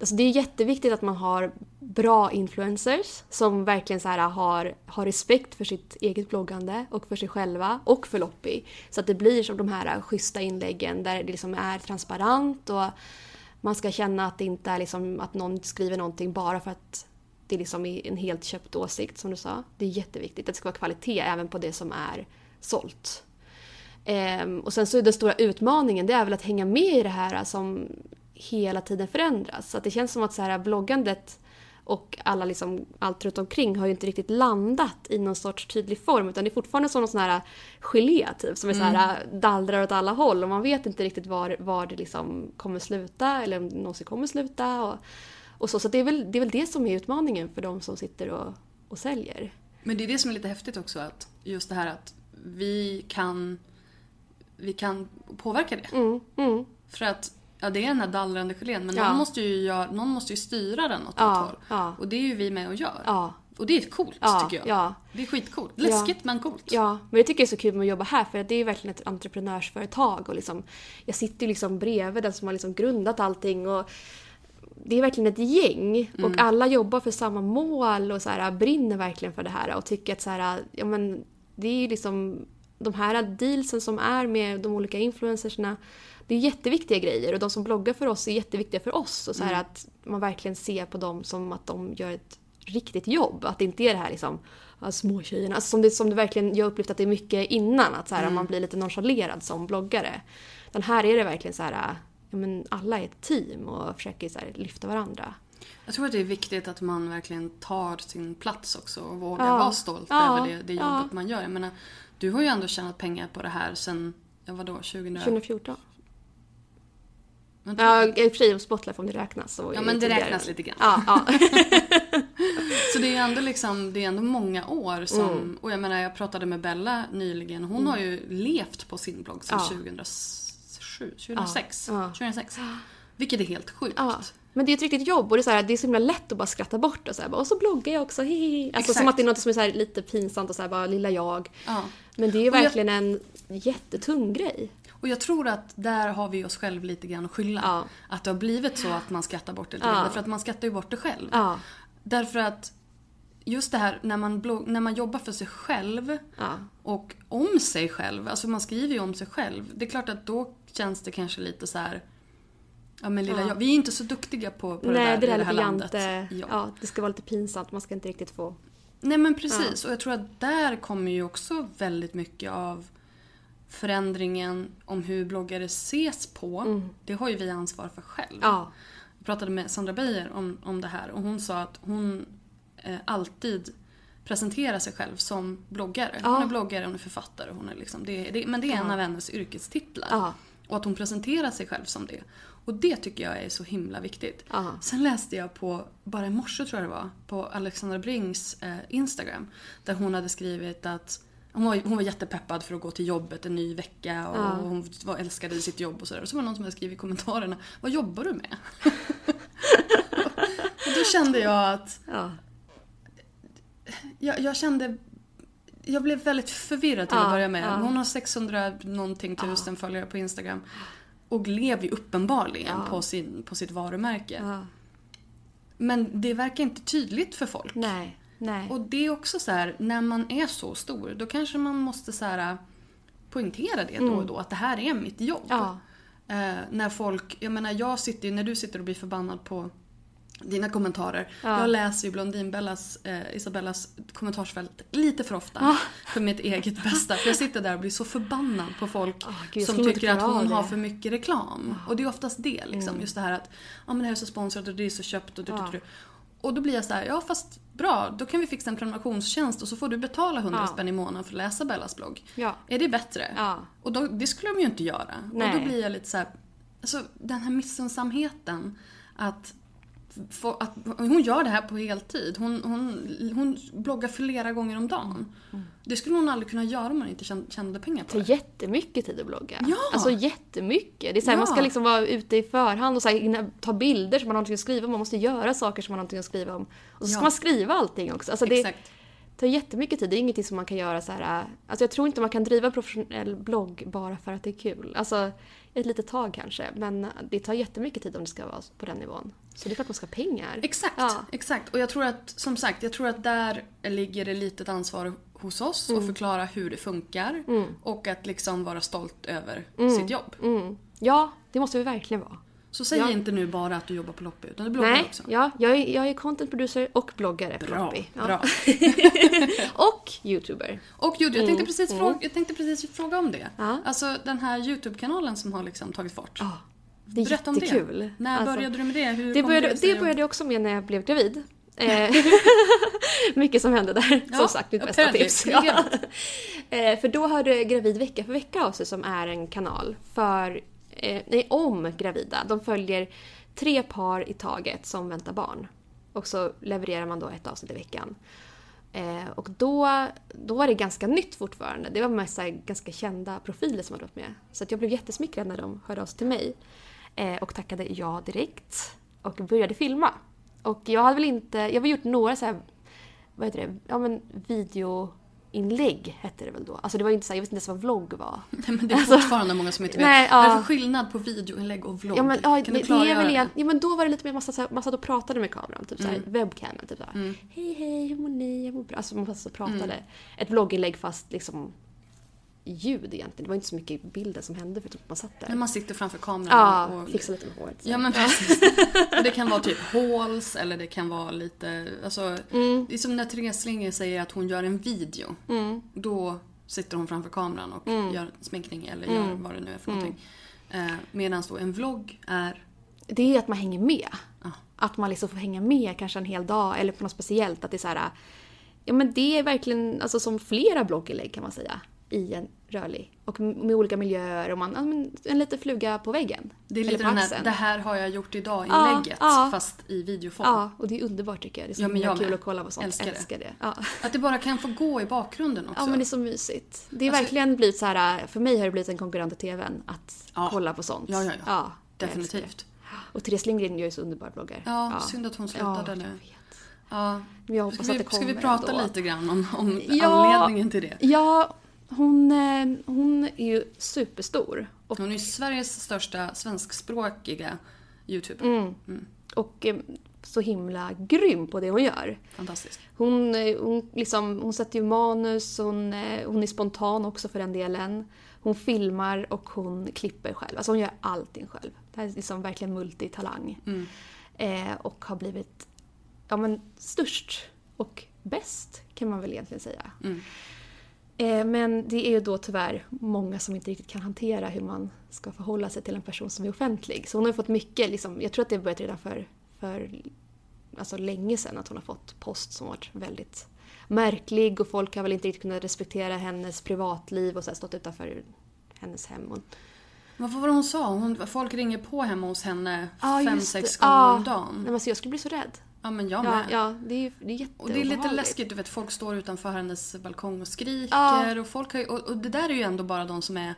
Speaker 2: alltså det är jätteviktigt att man har bra influencers som verkligen så här har, har respekt för sitt eget bloggande och för sig själva och för Loppi. Så att det blir som de här schyssta inläggen där det liksom är transparent och man ska känna att det inte är liksom att någon skriver någonting bara för att det liksom är en helt köpt åsikt som du sa. Det är jätteviktigt att det ska vara kvalitet även på det som är sålt. Ehm, och sen så är den stora utmaningen det är väl att hänga med i det här som hela tiden förändras. Så att det känns som att så här, bloggandet Och alla liksom, allt runt omkring har ju inte riktigt landat i någon sorts tydlig form utan det är fortfarande som någon sån här gelé typ som är så här dallrar åt alla håll och man vet inte riktigt var, var det liksom kommer sluta eller om det någonsin kommer sluta. Och, och så så det, är väl, det är väl det som är utmaningen för de som sitter och, och säljer.
Speaker 1: Men det är det som är lite häftigt också att just det här att vi kan vi kan påverka det.
Speaker 2: Mm, mm.
Speaker 1: För att ja, det är den här dallrande gelén men
Speaker 2: Ja.
Speaker 1: någon, måste ju göra, någon måste ju styra den åt
Speaker 2: Ja,
Speaker 1: ett håll.
Speaker 2: ja.
Speaker 1: Och det är ju vi med och gör.
Speaker 2: Ja.
Speaker 1: Och det är coolt tycker jag.
Speaker 2: ja.
Speaker 1: Det är skitcoolt. Läskigt men coolt.
Speaker 2: Ja, men jag tycker det är så kul med att jobba här för det är verkligen ett entreprenörsföretag och liksom, jag sitter ju liksom bredvid den som har liksom grundat allting och det är verkligen ett gäng och alla jobbar för samma mål och så här, brinner verkligen för det här och tycker att så här, ja men det är ju liksom de här dealsen som är med de olika influencersna det är jätteviktiga grejer och de som bloggar för oss är jätteviktiga för oss och så här att man verkligen ser på dem som att de gör ett riktigt jobb. Att det inte är det här liksom småtjejerna. Alltså som, det, som det verkligen, jag har upplevt att det är mycket innan. Att så här, man blir lite nonchalerad som bloggare. Den här är det verkligen så här, ja, men alla är ett team och försöker så här, lyfta varandra.
Speaker 1: Jag tror att det är viktigt att man verkligen tar sin plats också och vågar
Speaker 2: Ja.
Speaker 1: vara stolt
Speaker 2: Ja.
Speaker 1: över det, det jobbet man gör. Jag menar, du har ju ändå tjänat pengar på det här sen, ja vadå, 2000?
Speaker 2: 2014.
Speaker 1: Vänta.
Speaker 2: Ja, i och för sig om Spotlife om det räknas. Så
Speaker 1: Ja men det
Speaker 2: tidigare.
Speaker 1: räknas lite grann.
Speaker 2: Ja, ja.
Speaker 1: Så det är ändå liksom, det är ändå många år som,
Speaker 2: Mm.
Speaker 1: och jag menar jag pratade med Bella nyligen, hon har ju levt på sin blogg sedan
Speaker 2: Ja.
Speaker 1: 2007, 2006.
Speaker 2: Ja.
Speaker 1: 2006. Vilket är helt sjukt.
Speaker 2: Ja. Men det är ett riktigt jobb och det är, så här, det är så himla lätt att bara skratta bort och så, här, bara, och så bloggar jag också, hihi. Alltså
Speaker 1: Exakt.
Speaker 2: som att det är något som är så här, lite pinsamt och så här, bara lilla jag.
Speaker 1: Ja.
Speaker 2: Men det är
Speaker 1: jag-
Speaker 2: verkligen en jättetung grej.
Speaker 1: Och jag tror att där har vi oss själv lite grann att skylla.
Speaker 2: Ja.
Speaker 1: Att det har blivit så att man skrattar bort det lite
Speaker 2: Ja.
Speaker 1: Därför att man skrattar ju bort det själv.
Speaker 2: Ja.
Speaker 1: Därför att just det här när man, blogg, när man jobbar för sig själv och om sig själv, alltså man skriver ju om sig själv. Det är klart att då känns det kanske lite så här. Ja men lilla
Speaker 2: Ja.
Speaker 1: jag, vi är inte så duktiga på, på
Speaker 2: Nej,
Speaker 1: det där
Speaker 2: det
Speaker 1: i
Speaker 2: där
Speaker 1: det här landet.
Speaker 2: jante.
Speaker 1: Ja.
Speaker 2: Ja, det ska vara lite pinsamt, man ska inte riktigt få...
Speaker 1: Nej men precis, och jag tror att där kommer ju också väldigt mycket av förändringen om hur bloggare ses på. Det har ju vi ansvar för själv.
Speaker 2: Mm. Ja.
Speaker 1: Jag pratade med Sandra Beijer om, om det här och hon sa att hon eh, alltid presenterar sig själv som bloggare. Hon
Speaker 2: Ja.
Speaker 1: är bloggare, hon är författare. Hon är liksom, det, det, men det är en av hennes yrkestitlar. Och att hon presenterar sig själv som det. Och det tycker jag är så himla viktigt.
Speaker 2: Ja.
Speaker 1: Sen läste jag på, bara i morse tror jag det var, på Alexandra Brings eh, Instagram. Där hon hade skrivit att hon var, hon var jättepeppad för att gå till jobbet en ny vecka och
Speaker 2: Ja.
Speaker 1: hon var, älskade sitt jobb och sådär. Och så var det någon som hade skrivit i kommentarerna, vad jobbar du med? och då kände jag att
Speaker 2: Ja.
Speaker 1: jag, jag kände jag blev väldigt förvirrad till
Speaker 2: Ja,
Speaker 1: att börja med.
Speaker 2: ja.
Speaker 1: Hon har 600 någonting tusen följare på Instagram. Och lever ju uppenbarligen
Speaker 2: Ja.
Speaker 1: på, sin, på sitt varumärke.
Speaker 2: Ja.
Speaker 1: Men det verkar inte tydligt för folk.
Speaker 2: Nej. Nej.
Speaker 1: Och det är också så här, när man är så stor, då kanske man måste så här, poängtera det då och då, att det här är mitt jobb.
Speaker 2: Mm. Ja.
Speaker 1: Eh, när folk, jag menar jag sitter ju, när du sitter och blir förbannad på dina kommentarer.
Speaker 2: Ja.
Speaker 1: Jag läser ju Blondinbellas, eh, Isabellas kommentarsfält lite för ofta.
Speaker 2: Ah.
Speaker 1: För mitt eget bästa. För jag sitter där och blir så förbannad på folk
Speaker 2: Ah, gud,
Speaker 1: som tycker att hon har.
Speaker 2: Ah.
Speaker 1: för mycket reklam. Och det är oftast det liksom.
Speaker 2: Mm.
Speaker 1: Just det här att ja, men det här är så sponsrat och det är så köpt och du, du, du. Och då blir jag så här, ja fast bra, då kan vi fixa en prenumerationstjänst och så får du betala 100
Speaker 2: Ja.
Speaker 1: spänn i månaden för att läsa Bellas blogg.
Speaker 2: Ja.
Speaker 1: Är det bättre?
Speaker 2: Ja.
Speaker 1: Och då, det skulle de ju inte göra. Och
Speaker 2: Nej.
Speaker 1: då blir jag lite så här, alltså den här missunnsamheten att, få, att hon gör det här på heltid. Hon, hon, hon bloggar flera gånger om dagen.
Speaker 2: Mm.
Speaker 1: Det skulle hon aldrig kunna göra om man inte tjän- tjänade pengar
Speaker 2: Det
Speaker 1: på
Speaker 2: tar
Speaker 1: det.
Speaker 2: jättemycket tid att blogga.
Speaker 1: Ja.
Speaker 2: Alltså jättemycket. Det är så här,
Speaker 1: Ja.
Speaker 2: Man ska liksom vara ute i förhand och så här, ta bilder som man har någonting att skriva om. Man måste göra saker som man har någonting att skriva om. Och så ska
Speaker 1: Ja.
Speaker 2: man skriva allting också. Alltså det
Speaker 1: Exakt.
Speaker 2: tar jättemycket tid. Det är ingenting som man kan göra så här. Alltså jag tror inte man kan driva professionell blogg bara för att det är kul. Alltså ett litet tag kanske. Men det tar jättemycket tid om det ska vara på den nivån. Så det är klart man ska ha pengar.
Speaker 1: Exakt,
Speaker 2: Ja.
Speaker 1: exakt. Och jag tror att, som sagt, jag tror att där ligger det lite ett ansvar hos oss
Speaker 2: Mm.
Speaker 1: att förklara hur det funkar. Och att liksom vara stolt över sitt jobb.
Speaker 2: Mm. Ja, det måste vi verkligen vara.
Speaker 1: Så säg
Speaker 2: Ja.
Speaker 1: inte nu bara att du jobbar på Loppy, utan du bloggar
Speaker 2: Nej,
Speaker 1: också.
Speaker 2: ja, jag är, jag är content producer och bloggare på
Speaker 1: Bra,
Speaker 2: Loppy. Ja.
Speaker 1: bra.
Speaker 2: och youtuber.
Speaker 1: Och Judy, jag tänkte,
Speaker 2: Mm,
Speaker 1: precis fråga, jag tänkte precis fråga om det.
Speaker 2: Ja.
Speaker 1: Alltså den här YouTube-kanalen som har liksom tagit fart.
Speaker 2: Det är
Speaker 1: Berätta om det.
Speaker 2: jättekul.
Speaker 1: När
Speaker 2: Alltså,
Speaker 1: började du med det? Hur
Speaker 2: Det började,
Speaker 1: sig
Speaker 2: det började jag också med när jag blev gravid. Eh, mycket som hände där.
Speaker 1: Ja,
Speaker 2: som sagt, mitt bästa tips. Ja. Eh, för då hörde Gravid vecka för vecka av sig som är en kanal för, eh, nej, om gravida. De följer tre par i taget som väntar barn. Och så levererar man då ett avsnitt i veckan. Eh, och då, då var det ganska nytt fortfarande. Det var mest ganska kända profiler som hade varit med. Så att jag blev jättesmickrad när de hörde av sig till mig. Eh, och tackade ja direkt. Och började filma. Och jag hade väl inte... Jag har gjort några så här, vad heter det? Ja men video videoinlägg hette det väl då. Alltså det var inte så här, jag vet inte ens vad vlogg var.
Speaker 1: Nej, men det är
Speaker 2: Alltså-
Speaker 1: fortfarande många som inte vet.
Speaker 2: Nej,
Speaker 1: Vad är det
Speaker 2: ja.
Speaker 1: för skillnad på videoinlägg och vlogg?
Speaker 2: Ja men, ja,
Speaker 1: kan
Speaker 2: det,
Speaker 1: du
Speaker 2: det är väl igen, ja, men då var det lite mer massa, så här- man satt och pratade med kameran, typ
Speaker 1: Mm.
Speaker 2: webbcamen. Typ såhär,
Speaker 1: Mm.
Speaker 2: hej hej, hur mår ni? Jag mår bra. Alltså man satt och pratade.
Speaker 1: Mm.
Speaker 2: Ett vlogginlägg fast liksom ljud egentligen. Det var inte så mycket bilden som hände för att man satt där.
Speaker 1: När man sitter framför kameran
Speaker 2: ja,
Speaker 1: och...
Speaker 2: fixa lite med håret. så.
Speaker 1: Ja men precis. Och det kan vara typ håls eller det kan vara lite, alltså
Speaker 2: Mm.
Speaker 1: det är som när Therese Slinger säger att hon gör en video.
Speaker 2: Mm.
Speaker 1: Då sitter hon framför kameran och
Speaker 2: Mm.
Speaker 1: gör sminkning eller gör
Speaker 2: Mm.
Speaker 1: vad det nu är för någonting. Eh, Medan då en vlogg är,
Speaker 2: Det är att man hänger med.
Speaker 1: Ja.
Speaker 2: Att man liksom får hänga med kanske en hel dag eller på något speciellt. Att det är så här, ja men det är verkligen alltså, som flera blogginlägg kan man säga. I en rörlig. Och med olika miljöer och man, ja, men en liten fluga på väggen.
Speaker 1: det är lite den här, det här har jag gjort idag
Speaker 2: Ja, ja.
Speaker 1: fast i videoform.
Speaker 2: Ja, och det är underbart tycker jag. Det är så
Speaker 1: Ja, men jag
Speaker 2: kul
Speaker 1: med.
Speaker 2: att kolla på sånt.
Speaker 1: Älskar det.
Speaker 2: Älskar det. Ja.
Speaker 1: Att det bara kan få gå i bakgrunden också.
Speaker 2: ja, men det är så mysigt. Det är
Speaker 1: Alltså-
Speaker 2: verkligen blivit så här, för mig har det blivit en konkurrent till TVn att kolla på sånt.
Speaker 1: Ja, ja, ja. Definitivt.
Speaker 2: det. Och Therese Lindgren gör ju så underbara bloggar.
Speaker 1: Ja, synd att hon slutade nu. Ja.
Speaker 2: Jag hoppas
Speaker 1: Ska
Speaker 2: att
Speaker 1: vi,
Speaker 2: det
Speaker 1: ska
Speaker 2: kommer
Speaker 1: vi prata
Speaker 2: ändå.
Speaker 1: lite grann om, om anledningen till det?
Speaker 2: Ja, hon, eh, hon är ju superstor. Och,
Speaker 1: Hon är ju Sveriges största svenskspråkiga youtuber.
Speaker 2: mm, och eh, så himla grym på det hon gör.
Speaker 1: Fantastisk.
Speaker 2: Hon, eh, hon, liksom, hon sätter ju manus, hon, hon är spontan också för den delen. Hon filmar och hon klipper själv. Alltså hon gör allting själv. Det här är liksom verkligen multitalang.
Speaker 1: Mm.
Speaker 2: Eh, och har blivit ja, men, störst och bäst kan man väl egentligen säga.
Speaker 1: Mm.
Speaker 2: Eh, men det är ju då tyvärr många som inte riktigt kan hantera hur man ska förhålla sig till en person som är offentlig. Så hon har fått mycket, liksom, jag tror att det börjat redan för, för alltså länge sedan att hon har fått post som varit väldigt märklig och folk har väl inte riktigt kunnat respektera hennes privatliv och så här stått utanför hennes hem. Och,
Speaker 1: Vad var det hon sa? Hon, folk ringer på hemma hos henne
Speaker 2: Ja,
Speaker 1: fem, sex gånger
Speaker 2: Ja.
Speaker 1: om
Speaker 2: Nej,
Speaker 1: dagen.
Speaker 2: men alltså, jag skulle bli så rädd.
Speaker 1: Ja, men jag
Speaker 2: Ja,
Speaker 1: med.
Speaker 2: ja det är, det är
Speaker 1: Och det är lite läskigt, du vet folk står utanför hennes balkong och skriker.
Speaker 2: Ja.
Speaker 1: Och, folk har ju, och, och det där är ju ändå bara de som är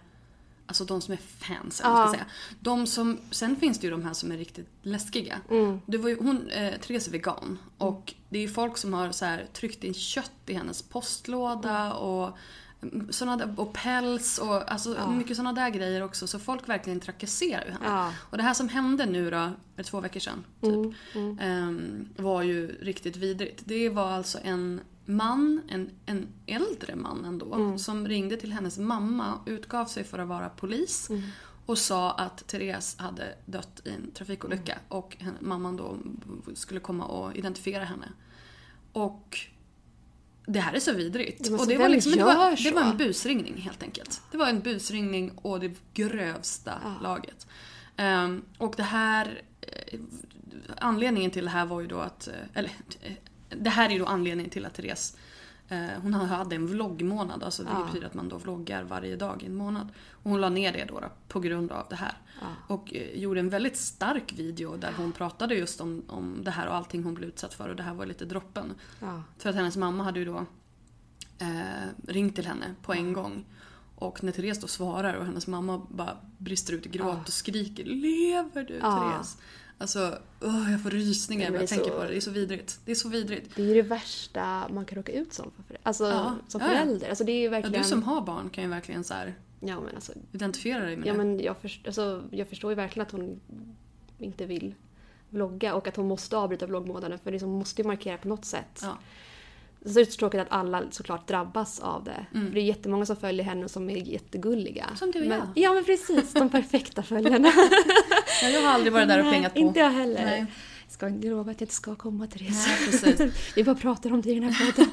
Speaker 1: Alltså de som är fans,
Speaker 2: Ja.
Speaker 1: ska säga. De som, sen finns det ju de här som är riktigt läskiga.
Speaker 2: Mm.
Speaker 1: Det var ju, hon, eh, Therese är vegan. Och det är ju folk som har så här, tryckt in kött i hennes postlåda och såna där, och päls och alltså
Speaker 2: Ja.
Speaker 1: mycket såna där grejer också. Så folk verkligen trakasserar ju henne.
Speaker 2: Ja.
Speaker 1: Och det här som hände nu då, två veckor sedan, typ.
Speaker 2: Mm, mm.
Speaker 1: ehm, var ju riktigt vidrigt. Det var alltså en man, en, en äldre man ändå,
Speaker 2: Mm.
Speaker 1: som ringde till hennes mamma och utgav sig för att vara polis.
Speaker 2: Mm.
Speaker 1: Och sa att Therese hade dött i en trafikolycka
Speaker 2: Mm.
Speaker 1: och henne, mamman då skulle komma och identifiera henne. Och det här är så vidrigt. Och det, var liksom, det, var, det var en busringning helt enkelt. Det var en busringning och det grövsta
Speaker 2: Ja.
Speaker 1: laget. Ehm, och det här... eh, anledningen till det här var ju då att... eh, Eller, eh, det här är ju då anledningen till att Therese hon hade en vloggmånad, alltså det
Speaker 2: Ja.
Speaker 1: betyder att man då vloggar varje dag i en månad. Och hon la ner det då, då på grund av det här.
Speaker 2: Ja.
Speaker 1: Och eh, gjorde en väldigt stark video där hon pratade just om, om det här och allting hon blev utsatt för och det här var lite droppen.
Speaker 2: Ja.
Speaker 1: För att hennes mamma hade ju då eh, ringt till henne på en gång. Och när Therese då svarar och hennes mamma bara brister ut i gråt och skriker Lever du. Therese? Alltså, åh, jag får rysningar när jag
Speaker 2: är
Speaker 1: tänker
Speaker 2: så-
Speaker 1: på det. Det är så vidrigt. Det är så vidrigt.
Speaker 2: Det är ju det värsta man kan råka ut som, för, alltså,
Speaker 1: Ja,
Speaker 2: som
Speaker 1: ja, ja.
Speaker 2: förälder. Alltså, det är ju
Speaker 1: Ja,
Speaker 2: verkligen...
Speaker 1: du som har barn kan ju verkligen så här
Speaker 2: Ja, men alltså,
Speaker 1: identifiera dig med
Speaker 2: ja,
Speaker 1: det.
Speaker 2: men jag, först, alltså, jag förstår ju verkligen att hon inte vill vlogga och att hon måste avbryta vloggmånaden för liksom, måste ju markera på något sätt.
Speaker 1: Ja.
Speaker 2: Så det är så tråkigt att alla såklart drabbas av det.
Speaker 1: Mm.
Speaker 2: För det är jättemånga som följer henne som är jättegulliga.
Speaker 1: Som du och
Speaker 2: men,
Speaker 1: jag.
Speaker 2: Ja men precis, de perfekta följarna.
Speaker 1: Ja, jag har aldrig varit där och
Speaker 2: Nej,
Speaker 1: plingat på.
Speaker 2: Inte jag heller.
Speaker 1: Nej.
Speaker 2: Jag ska inte lova att jag inte ska komma Therese.
Speaker 1: Nej, precis.
Speaker 2: Vi bara pratar om det i den här podden.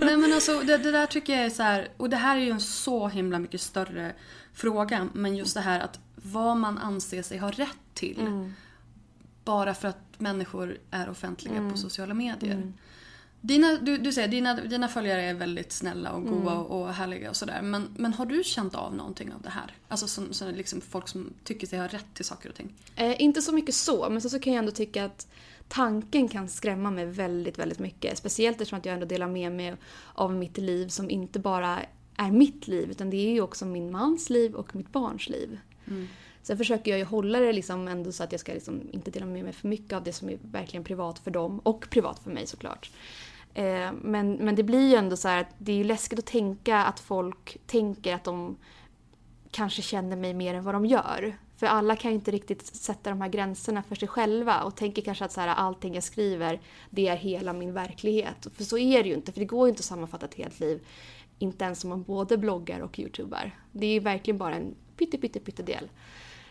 Speaker 1: Nej men alltså det, det där tycker jag är så här, och det här är ju en så himla mycket större fråga. Men just det här att vad man anser sig ha rätt till.
Speaker 2: Mm.
Speaker 1: bara för att människor är offentliga
Speaker 2: Mm.
Speaker 1: på sociala medier. Dina, du, du säger dina, dina följare är väldigt snälla och goa
Speaker 2: Mm.
Speaker 1: och, och härliga och sådär. Men, men har du känt av någonting av det här? Alltså som, som liksom folk som tycker sig ha rätt till saker och ting.
Speaker 2: Eh, inte så mycket så, men så, så kan jag ändå tycka att tanken kan skrämma mig väldigt, väldigt mycket. Speciellt eftersom att jag ändå delar med mig av mitt liv som inte bara är mitt liv, utan det är ju också min mans liv och mitt barns liv. Sen försöker jag ju hålla det liksom ändå så att jag ska liksom inte dela med mig för mycket av det som är verkligen privat för dem och privat för mig såklart. Eh, men, men det blir ju ändå så här att det är ju läskigt att tänka att folk tänker att de kanske känner mig mer än vad de gör. För alla kan ju inte riktigt sätta de här gränserna för sig själva och tänker kanske att så här, allting jag skriver, det är hela min verklighet. För så är det ju inte, för det går ju inte att sammanfatta ett helt liv. Inte ens om man både bloggar och youtubar. Det är ju verkligen bara en pytte, pytte, pytte del.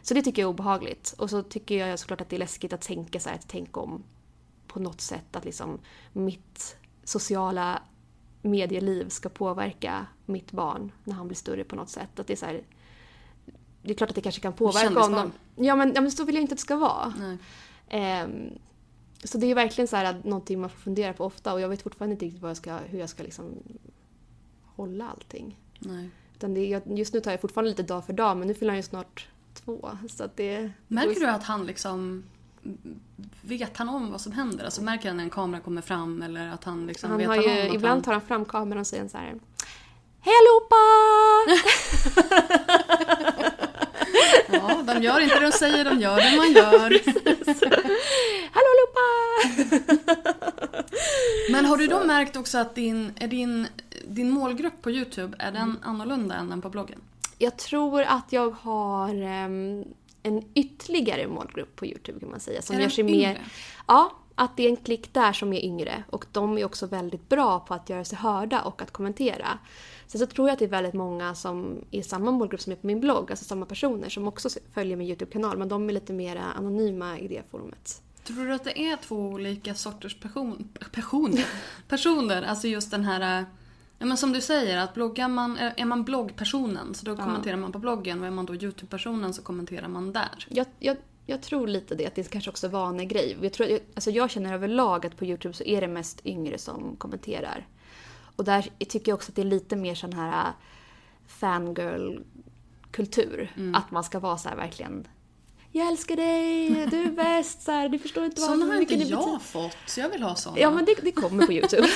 Speaker 2: Så det tycker jag är obehagligt. Och så tycker jag såklart att det är läskigt att tänka så här, att tänka om på något sätt att liksom mitt sociala medieliv ska påverka mitt barn när han blir större på något sätt. Att det är så här, det är klart att det kanske kan påverka om
Speaker 1: Kändisbarn.
Speaker 2: de... Ja men, ja men så vill jag inte att det ska vara.
Speaker 1: Nej.
Speaker 2: Ehm, så det är verkligen så här att någonting man får fundera på ofta och jag vet fortfarande inte riktigt vad jag ska, hur jag ska liksom hålla allting.
Speaker 1: Nej.
Speaker 2: Utan det, just nu tar jag fortfarande lite dag för dag men nu fyller han ju snart två. Så att det,
Speaker 1: Märker du att han liksom Vet han om vad som händer? Alltså märker han när en kamera kommer fram eller att han liksom
Speaker 2: han
Speaker 1: vet
Speaker 2: har
Speaker 1: han
Speaker 2: ju,
Speaker 1: om
Speaker 2: ibland
Speaker 1: han...
Speaker 2: tar han fram kameran och säger så här Hej allihopa!
Speaker 1: Ja, de gör inte det de säger, de gör det man gör.
Speaker 2: Hallå allihopa!
Speaker 1: Men har du då märkt också att din, är din, din målgrupp på Youtube, är den annorlunda än den på bloggen?
Speaker 2: Jag tror att jag har ehm, en ytterligare målgrupp på Youtube kan man säga. Som
Speaker 1: Är
Speaker 2: gör sig mer...
Speaker 1: yngre?
Speaker 2: Ja, att det är en klick där som är yngre. Och de är också väldigt bra på att göra sig hörda och att kommentera. Sen så tror jag att det är väldigt många som är i samma målgrupp som är på min blogg, alltså samma personer som också följer min Youtube-kanal. Men de är lite mer anonyma i det forumet.
Speaker 1: Tror du att det är två olika sorters person, personer? personer, alltså just den här... Ja, men som du säger, att bloggar man, är man bloggpersonen så då kommenterar man på bloggen och är man då Youtube-personen så kommenterar man där.
Speaker 2: Jag, jag, jag tror lite det, att det kanske också är vanegrej. Jag, tror, jag, alltså jag känner överlag att på Youtube så är det mest yngre som kommenterar. Och där tycker jag också att det är lite mer sån här äh, fangirl-kultur.
Speaker 1: Mm.
Speaker 2: Att man ska vara så här verkligen Jag älskar dig, du är bäst, så här, du förstår inte vad
Speaker 1: Sådana har inte
Speaker 2: mycket det betyder."
Speaker 1: jag fått, så jag vill ha sådana.
Speaker 2: Ja men det, det kommer på Youtube.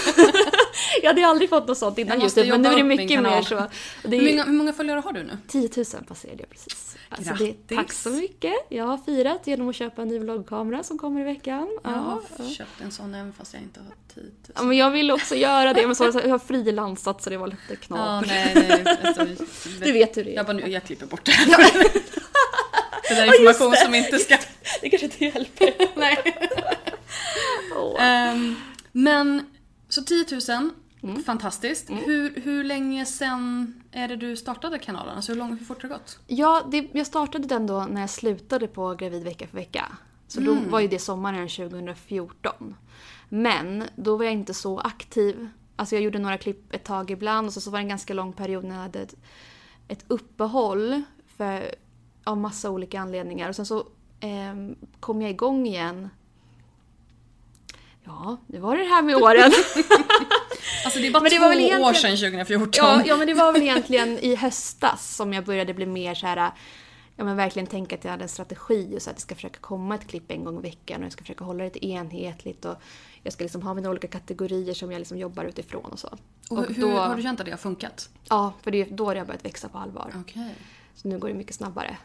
Speaker 2: jag hade aldrig fått något sånt innan Youtube men nu är det mycket mer så. Det är,
Speaker 1: hur, många, hur många följare har du nu?
Speaker 2: 10 000 passerade jag precis. Alltså det, tack så mycket. Jag har firat genom att köpa en ny vloggkamera som kommer i veckan.
Speaker 1: Jag har
Speaker 2: Ja, ja.
Speaker 1: köpt en sån även fast jag inte har tid.
Speaker 2: Ja, men jag vill också göra det, men så, jag har frilansat så det var lite
Speaker 1: Ja,
Speaker 2: knapert.
Speaker 1: nej, nej. Alltså,
Speaker 2: Du vet hur det är.
Speaker 1: Jag, bara, nu, jag klipper bort det här. det där är information
Speaker 2: det.
Speaker 1: som inte ska...
Speaker 2: Det kanske inte hjälper.
Speaker 1: Nej.
Speaker 2: Åh.
Speaker 1: Ehm, men, så 10 000.
Speaker 2: Mm.
Speaker 1: Fantastiskt. Hur, hur länge sen är det du startade kanalen? Alltså hur, lång, hur fort har det gått?
Speaker 2: Ja, det, jag startade den då när jag slutade på Gravid vecka för vecka. Så då
Speaker 1: Mm.
Speaker 2: var ju det sommaren 2014. Men då var jag inte så aktiv. Alltså jag gjorde några klipp ett tag ibland och så, så var det en ganska lång period när jag hade ett, ett uppehåll för, av massa olika anledningar. Och sen så ehm, kom jag igång igen. Ja, det var det här med åren.
Speaker 1: Alltså det är bara
Speaker 2: Men det
Speaker 1: två
Speaker 2: var väl
Speaker 1: år
Speaker 2: egentligen-
Speaker 1: sedan 2014.
Speaker 2: Ja, ja, men det var väl egentligen i höstas som jag började bli mer så här. Ja men verkligen tänka att jag hade en strategi och så att jag ska försöka komma ett klipp en gång i veckan och jag ska försöka hålla det enhetligt och jag ska liksom ha mina olika kategorier som jag liksom jobbar utifrån och så.
Speaker 1: Och hur,
Speaker 2: då,
Speaker 1: har du känt att det har funkat?
Speaker 2: Ja, för det är då det har börjat växa på allvar.
Speaker 1: Okej.
Speaker 2: Så nu går det mycket snabbare.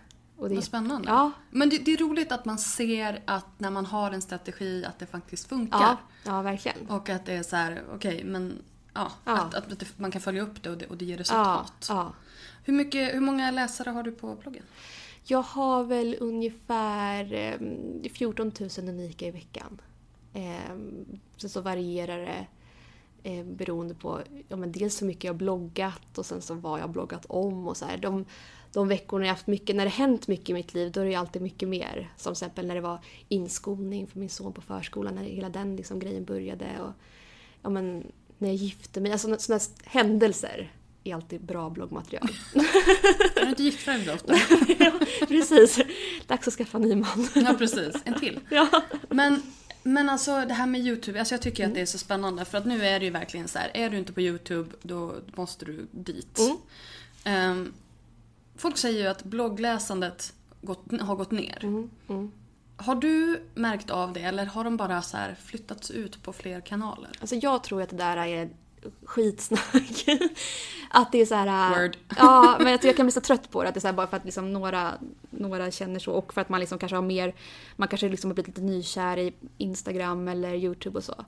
Speaker 2: Och det,
Speaker 1: Vad spännande.
Speaker 2: Ja,
Speaker 1: Men det, det är roligt att man ser att när man har en strategi att det faktiskt funkar.
Speaker 2: ja, ja, verkligen.
Speaker 1: Och att det är så här, okej men ja,
Speaker 2: Ja.
Speaker 1: Att, att man kan följa upp det och det, och det ger resultat.
Speaker 2: ja.
Speaker 1: Hur, mycket, hur många läsare har du på bloggen?
Speaker 2: Jag har väl ungefär eh, 14 000 unika i veckan. Eh, sen så varierar det eh, beroende på ja, men dels hur mycket jag har bloggat och sen så vad jag har bloggat om. och så här. De, de veckorna jag haft mycket, när det hänt mycket i mitt liv, då är det ju alltid mycket mer. Som till exempel när det var inskolning för min son på förskolan, när hela den liksom grejen började. Och, ja, men, när jag gifte mig, alltså sådana händelser. är alltid bra bloggmaterial.
Speaker 1: Är du inte gift dig ofta?
Speaker 2: ja, precis. Dags att skaffa en ny man.
Speaker 1: Ja, precis. En till.
Speaker 2: Ja.
Speaker 1: Men, men alltså det här med YouTube, alltså jag tycker att det är så spännande för att nu är det ju verkligen så här, är du inte på YouTube då måste du dit.
Speaker 2: Mm.
Speaker 1: Ehm, folk säger ju att bloggläsandet gått, har gått ner.
Speaker 2: Mm, mm.
Speaker 1: Har du märkt av det eller har de bara så flyttats ut på fler kanaler?
Speaker 2: Alltså jag tror att det där är skitsnack. att det är så här...
Speaker 1: Word.
Speaker 2: Ja, men jag, kan bli så trött på det. Att det är så bara för att liksom några, några känner så och för att man liksom kanske har mer... Man kanske liksom har blivit lite nykär i Instagram eller YouTube och så.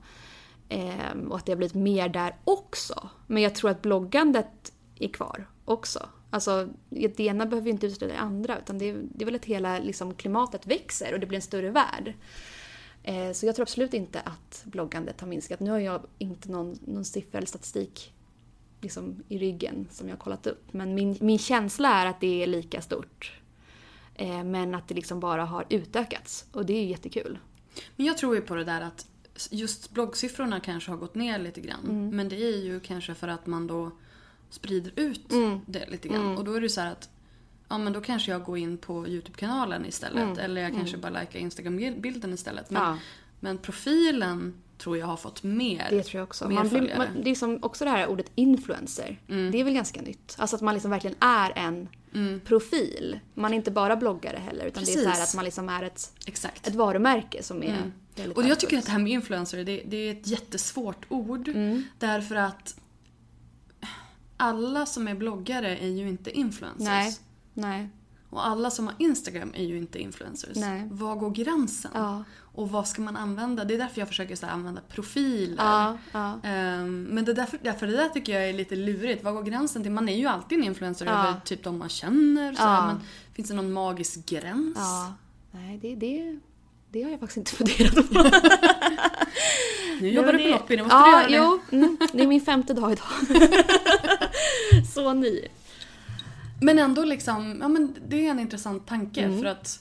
Speaker 2: Ehm, och att det har blivit mer där också. Men jag tror att bloggandet är kvar också. Alltså, det ena behöver ju inte utesluta det andra utan det det är väl att hela liksom, klimatet växer och det blir en större värld. Eh, Så jag tror absolut inte att bloggandet har minskat. Nu har jag inte någon, någon siffra eller statistik liksom, i ryggen som jag har kollat upp. Men min, min känsla är att det är lika stort. Eh, Men att det liksom bara har utökats. Och det är ju jättekul.
Speaker 1: Men jag tror ju på det där att just bloggsiffrorna kanske har gått ner lite grann.
Speaker 2: Mm.
Speaker 1: Men det är ju kanske för att man då sprider ut
Speaker 2: Mm.
Speaker 1: det lite grann.
Speaker 2: Mm.
Speaker 1: Och då är det så här att ja men då kanske jag går in på YouTube-kanalen istället.
Speaker 2: Mm.
Speaker 1: Eller jag kanske
Speaker 2: Mm.
Speaker 1: bara likar Instagram-bilden istället. Men,
Speaker 2: Ja.
Speaker 1: men profilen tror jag har fått mer.
Speaker 2: Det tror jag också. Man blir, man, det är som också det här ordet influencer.
Speaker 1: Mm.
Speaker 2: Det är väl ganska nytt. Alltså att man liksom verkligen är en profil. Man är inte bara bloggare heller utan det är så
Speaker 1: Precis.
Speaker 2: att man liksom är ett,
Speaker 1: Exakt.
Speaker 2: ett varumärke som är
Speaker 1: Mm. Och jag tycker att det här med influencer, det, det är ett jättesvårt ord.
Speaker 2: Mm.
Speaker 1: Därför att alla som är bloggare är ju inte influencers.
Speaker 2: Nej. Nej.
Speaker 1: Och alla som har Instagram är ju inte influencers.
Speaker 2: Nej.
Speaker 1: Var går gränsen?
Speaker 2: Ja.
Speaker 1: Och vad ska man använda? Det är därför jag försöker så använda profiler.
Speaker 2: Ja, ja.
Speaker 1: Ehm, men det därför, därför det där tycker jag är lite lurigt. Vad går gränsen till? Man är ju alltid en influencer över typ de man känner. Så men finns det någon magisk gräns?
Speaker 2: Ja. Nej, det, det, det har jag faktiskt inte funderat på.
Speaker 1: Nu jobbar du på loppis, nu måste
Speaker 2: ja,
Speaker 1: du göra det.
Speaker 2: jo, mm, det är min femte dag idag. Så ny.
Speaker 1: Men ändå liksom, ja men det är en intressant tanke
Speaker 2: Mm.
Speaker 1: för att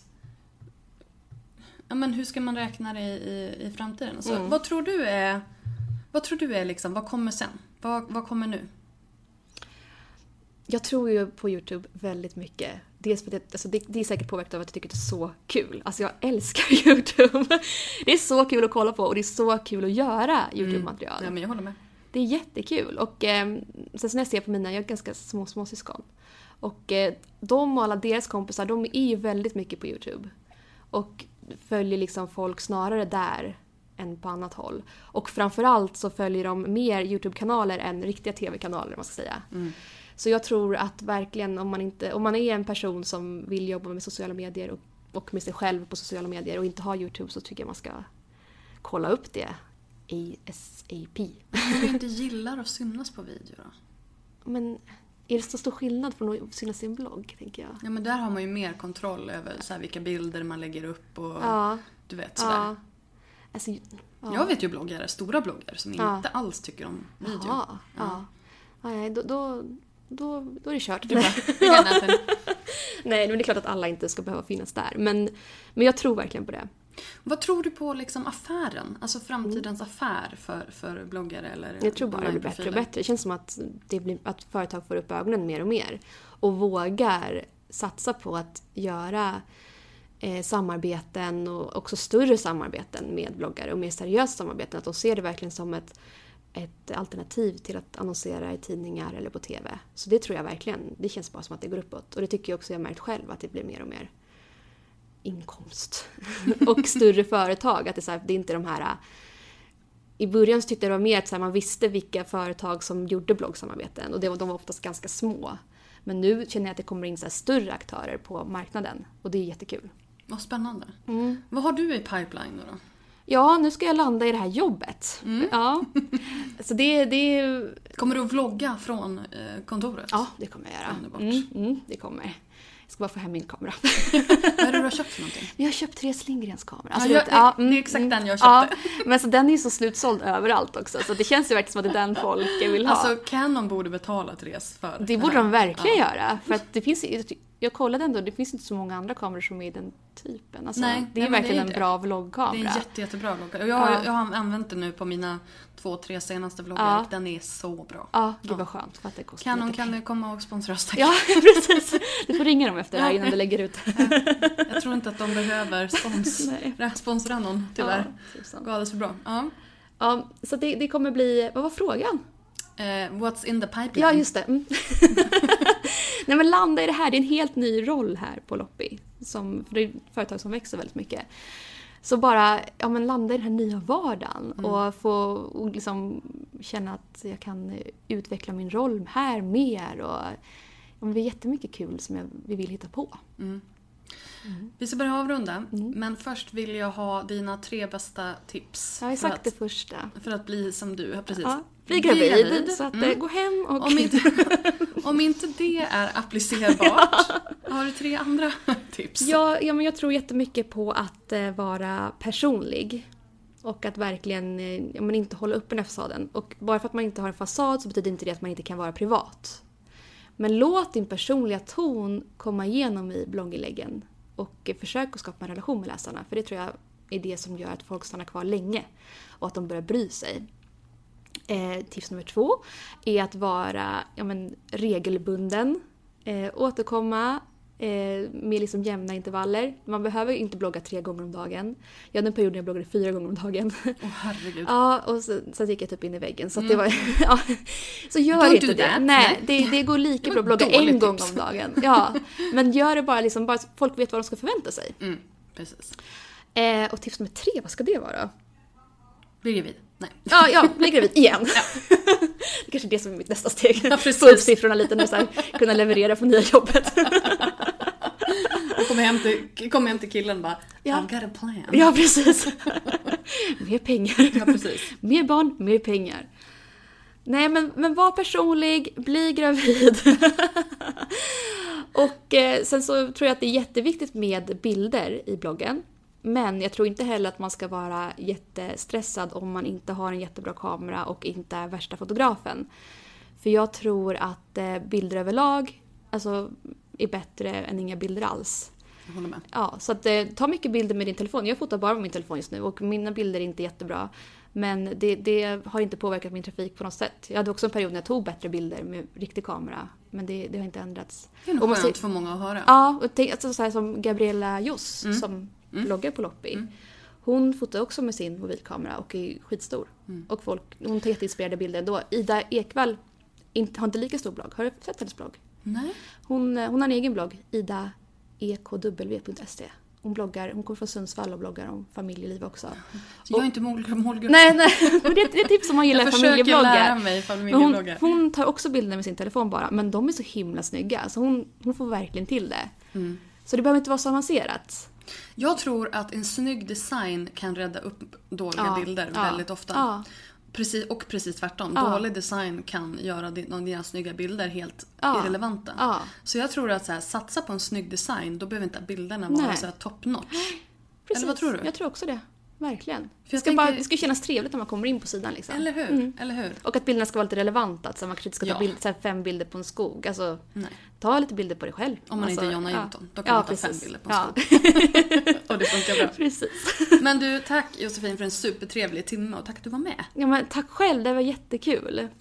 Speaker 1: Ja men hur ska man räkna det i, i, i framtiden? Alltså,
Speaker 2: Mm.
Speaker 1: Vad tror du är, vad tror du är liksom, vad kommer sen? Vad, vad kommer nu?
Speaker 2: Jag tror ju på YouTube väldigt mycket. Dels för att det, alltså det, det är säkert påverkat av att jag tycker det är så kul. Alltså jag älskar YouTube. Det är så kul att kolla på och det är så kul att göra YouTube-material.
Speaker 1: Ja men jag håller med.
Speaker 2: Det är jättekul. Och eh, sen så när jag ser på mina, jag har ganska små småsyskon. Och eh, de och alla deras kompisar, de är ju väldigt mycket på YouTube. Och följer liksom folk snarare där än på annat håll. Och framförallt så följer de mer YouTube-kanaler än riktiga TV-kanaler, om man ska säga. Så jag tror att verkligen om man, inte, om man är en person som vill jobba med sociala medier och, och med sig själv på sociala medier och inte har YouTube så tycker jag man ska kolla upp det. ASAP.
Speaker 1: Om du inte gillar att synas på video då?
Speaker 2: Men är det så stor skillnad från att synas i en blogg, tänker jag?
Speaker 1: Ja men där har man ju mer kontroll över så här, vilka bilder man lägger upp och
Speaker 2: Ja.
Speaker 1: du vet sådär.
Speaker 2: Ja. Alltså, ja.
Speaker 1: Jag vet ju bloggare, stora bloggare som inte alls tycker om video.
Speaker 2: Ja. ja. Då, då, då, då är det kört.
Speaker 1: Du bara.
Speaker 2: Nej, men det är klart att alla inte ska behöva finnas där. Men, men jag tror verkligen på det.
Speaker 1: Vad tror du på liksom affären? Alltså framtidens affär för, för bloggare eller
Speaker 2: Jag tror bara det blir bättre och bättre. Det känns som att, det blir, att företag får upp ögonen mer och mer. Och vågar satsa på att göra eh, samarbeten och också större samarbeten med bloggare och mer seriösa samarbeten. Att de ser det verkligen som ett, ett alternativ till att annonsera i tidningar eller på TV. Så det tror jag verkligen. Det känns bara som att det går uppåt. Och det tycker jag också jag märkt själv att det blir mer och mer inkomst. och större företag. Att det är, så här, det är inte de här i början så tyckte jag det var mer att så här, man visste vilka företag som gjorde bloggsamarbeten och det var, de var oftast ganska små. Men nu känner jag att det kommer in så större aktörer på marknaden och det är jättekul.
Speaker 1: Vad spännande.
Speaker 2: Mm.
Speaker 1: Vad har du i pipeline då? då?
Speaker 2: Ja, nu ska jag landa i det här jobbet. Ja. Så det, det...
Speaker 1: Kommer du att vlogga från eh, kontoret?
Speaker 2: Ja, det kommer jag göra.
Speaker 1: Underbart.
Speaker 2: Mm, mm, det kommer. Jag ska bara få hem min kamera.
Speaker 1: Vad är det du har köpt för någonting?
Speaker 2: Jag har köpt Therese Lindgrens kamera.
Speaker 1: Ja,
Speaker 2: du
Speaker 1: jag- det-
Speaker 2: mm,
Speaker 1: det är exakt
Speaker 2: mm,
Speaker 1: den jag
Speaker 2: Ja,
Speaker 1: köpte.
Speaker 2: men så den är ju så slutsåld överallt också så det känns ju verkligen som att det är den folk vill ha.
Speaker 1: Alltså Canon borde betala Therese för
Speaker 2: Det borde de verkligen
Speaker 1: Ja.
Speaker 2: göra. För att det finns, jag kollade ändå, det finns inte så många andra kameror som är i den typen. Alltså,
Speaker 1: Nej,
Speaker 2: det är
Speaker 1: nej,
Speaker 2: verkligen
Speaker 1: det är
Speaker 2: en bra
Speaker 1: det.
Speaker 2: vloggkamera.
Speaker 1: Det är en jätte, jättebra vlogg. Och jag,
Speaker 2: Ja.
Speaker 1: jag har använt den nu på mina två, tre senaste vloggar
Speaker 2: Ja.
Speaker 1: och den är så bra.
Speaker 2: Ja, gud vad skönt för att det kostar
Speaker 1: Canon
Speaker 2: lite
Speaker 1: kan du komma och sponsra oss tack.
Speaker 2: Ja, precis. Du får ringa dem efter det här innan du lägger ut.
Speaker 1: Jag tror inte att de behöver spons, sponsra någon tyvärr.
Speaker 2: Ja, tusan.
Speaker 1: Går alldeles för bra. Ja.
Speaker 2: Ja, så det, det kommer bli, vad var frågan?
Speaker 1: Eh, what's in the pipeline?
Speaker 2: Ja, just det. Mm. Nej men landa i det här, det är en helt ny roll här på Loppi. Som, för det är ett företag som växer väldigt mycket. Så bara ja, men landa i den här nya vardagen och få och liksom känna att jag kan utveckla min roll här mer. Och, ja, det är jättemycket kul som jag, vi vill hitta på.
Speaker 1: Vi ska börja avrunda, men först vill jag ha dina tre bästa tips.
Speaker 2: Jag har ju sagt det
Speaker 1: att,
Speaker 2: första.
Speaker 1: för att bli som du. Precis.
Speaker 2: Ja, bli gravid, så att, eh, gå hem och...
Speaker 1: Om inte, om inte det är applicerbart, har du tre andra tips?
Speaker 2: Ja, ja, men jag tror jättemycket på att eh, vara personlig. Och att verkligen eh, ja, men inte hålla upp den här fasaden. Och bara för att man inte har en fasad så betyder inte det att man inte kan vara privat. Men låt din personliga ton komma igenom i blogginläggen. Och försök att skapa en relation med läsarna. För det tror jag är det som gör att folk stannar kvar länge. Och att de börjar bry sig. Eh, tips nummer två är att vara ja, men, regelbunden. Eh, återkomma eh, med liksom jämna intervaller. Man behöver inte blogga tre gånger om dagen. Jag hade en period när jag bloggade fyra gånger om dagen.
Speaker 1: Åh herregud.
Speaker 2: ja, och så, sen gick jag typ in i väggen. Så att det var... ja. Så gör
Speaker 1: Don't
Speaker 2: inte det.
Speaker 1: that.
Speaker 2: Nej, det, det går lika bra att blogga en
Speaker 1: dåligt
Speaker 2: gång
Speaker 1: tips.
Speaker 2: om dagen. Ja. Men gör det bara liksom, bara så folk vet vad de ska förvänta sig.
Speaker 1: Mm, precis.
Speaker 2: Eh, och tips nummer tre, vad ska det vara?
Speaker 1: Bli gravid. Nej.
Speaker 2: Ja, ja, bli gravid igen. det kanske är det som är mitt nästa steg.
Speaker 1: Ja.
Speaker 2: Få upp siffrorna lite nu så här, kunna leverera på nya jobbet.
Speaker 1: Kommer hem till, kommer hem till killen och bara
Speaker 2: Ja.
Speaker 1: I've got a plan.
Speaker 2: ja, precis. mer pengar.
Speaker 1: Ja, precis.
Speaker 2: Mer barn, mer pengar. Nej, men, men var personlig, bli gravid. och eh, sen så tror jag att det är jätteviktigt med bilder i bloggen. Men jag tror inte heller att man ska vara jättestressad om man inte har en jättebra kamera och inte är värsta fotografen. För jag tror att eh, bilder överlag alltså, är bättre än inga bilder alls.
Speaker 1: Jag håller med.
Speaker 2: Ja, så att, eh, ta mycket bilder med din telefon. Jag fotar bara med min telefon just nu och mina bilder är inte jättebra. Men det, det har inte påverkat min trafik på något sätt. Jag hade också en period när jag tog bättre bilder med riktig kamera. Men det, det har inte ändrats.
Speaker 1: Det är nog skönt för många att höra.
Speaker 2: Ja, och tänk, alltså, så här, som Gabriella Joss
Speaker 1: Mm.
Speaker 2: som bloggar på Loppi. Hon fotar också med sin mobilkamera och är skitstor.
Speaker 1: Mm.
Speaker 2: Och folk, hon tar jätteinspirerade bilder ändå. Ida Ekvall inte, har inte lika stor blogg. Har du sett hennes blogg?
Speaker 1: Nej.
Speaker 2: Hon, eh, hon har en egen blogg, idaekw.se. Hon bloggar, hon kommer från Sundsvall och bloggar om familjeliv också.
Speaker 1: Så jag är inte mål- målgrupp.
Speaker 2: Nej, nej, men det, är- ett tips om man gillar
Speaker 1: jag försöker lära
Speaker 2: familjebloggar.
Speaker 1: mig
Speaker 2: Men hon,
Speaker 1: familjebloggar.
Speaker 2: hon tar också bilder med sin telefon bara, men de är så himla snygga. Så hon, hon får verkligen till det.
Speaker 1: Mm.
Speaker 2: Så det behöver inte vara så avancerat.
Speaker 1: Jag tror att en snygg design kan rädda upp dåliga
Speaker 2: Ja,
Speaker 1: bilder
Speaker 2: ja,
Speaker 1: väldigt ofta.
Speaker 2: ja.
Speaker 1: Precis, och precis tvärtom. Dålig design kan göra dina snygga bilder helt irrelevanta. Så jag tror att så här, satsa på en snygg design, då behöver inte bilderna vara
Speaker 2: Nej.
Speaker 1: så här top notch.
Speaker 2: Precis.
Speaker 1: Eller vad tror du?
Speaker 2: Jag tror också det. Verkligen.
Speaker 1: jag
Speaker 2: Det ska,
Speaker 1: tänker-
Speaker 2: bara, det ska kännas trevligt när man kommer in på sidan. Liksom.
Speaker 1: Eller hur?
Speaker 2: Mm.
Speaker 1: Eller hur?
Speaker 2: Och att bilderna ska vara lite relevanta. Att så man kanske inte ska ta
Speaker 1: Ja.
Speaker 2: bild, så här fem bilder på en skog. Alltså,
Speaker 1: Nej.
Speaker 2: ta lite bilder på dig själv.
Speaker 1: Om man
Speaker 2: alltså,
Speaker 1: inte är Jonna
Speaker 2: ja.
Speaker 1: Jonton. Då kan
Speaker 2: ja,
Speaker 1: man ta fem
Speaker 2: precis.
Speaker 1: bilder på en
Speaker 2: ja.
Speaker 1: Och det funkar bra.
Speaker 2: precis.
Speaker 1: Men du, tack Josefin för en supertrevlig timme och tack att du var med.
Speaker 2: Ja, men tack själv, det var jättekul.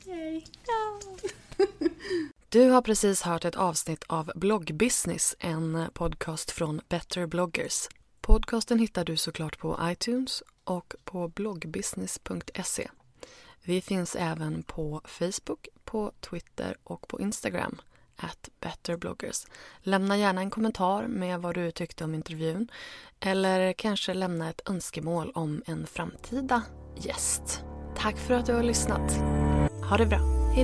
Speaker 3: Du har precis hört ett avsnitt av Bloggbusiness, en podcast från Better bloggers. Podcasten hittar du såklart på iTunes och på bloggbusiness.se. Vi finns även på Facebook, på Twitter och på Instagram, at betterbloggers. Lämna gärna en kommentar med vad du tyckte om intervjun eller kanske lämna ett önskemål om en framtida gäst. Tack för att du har lyssnat. Ha det bra. Hej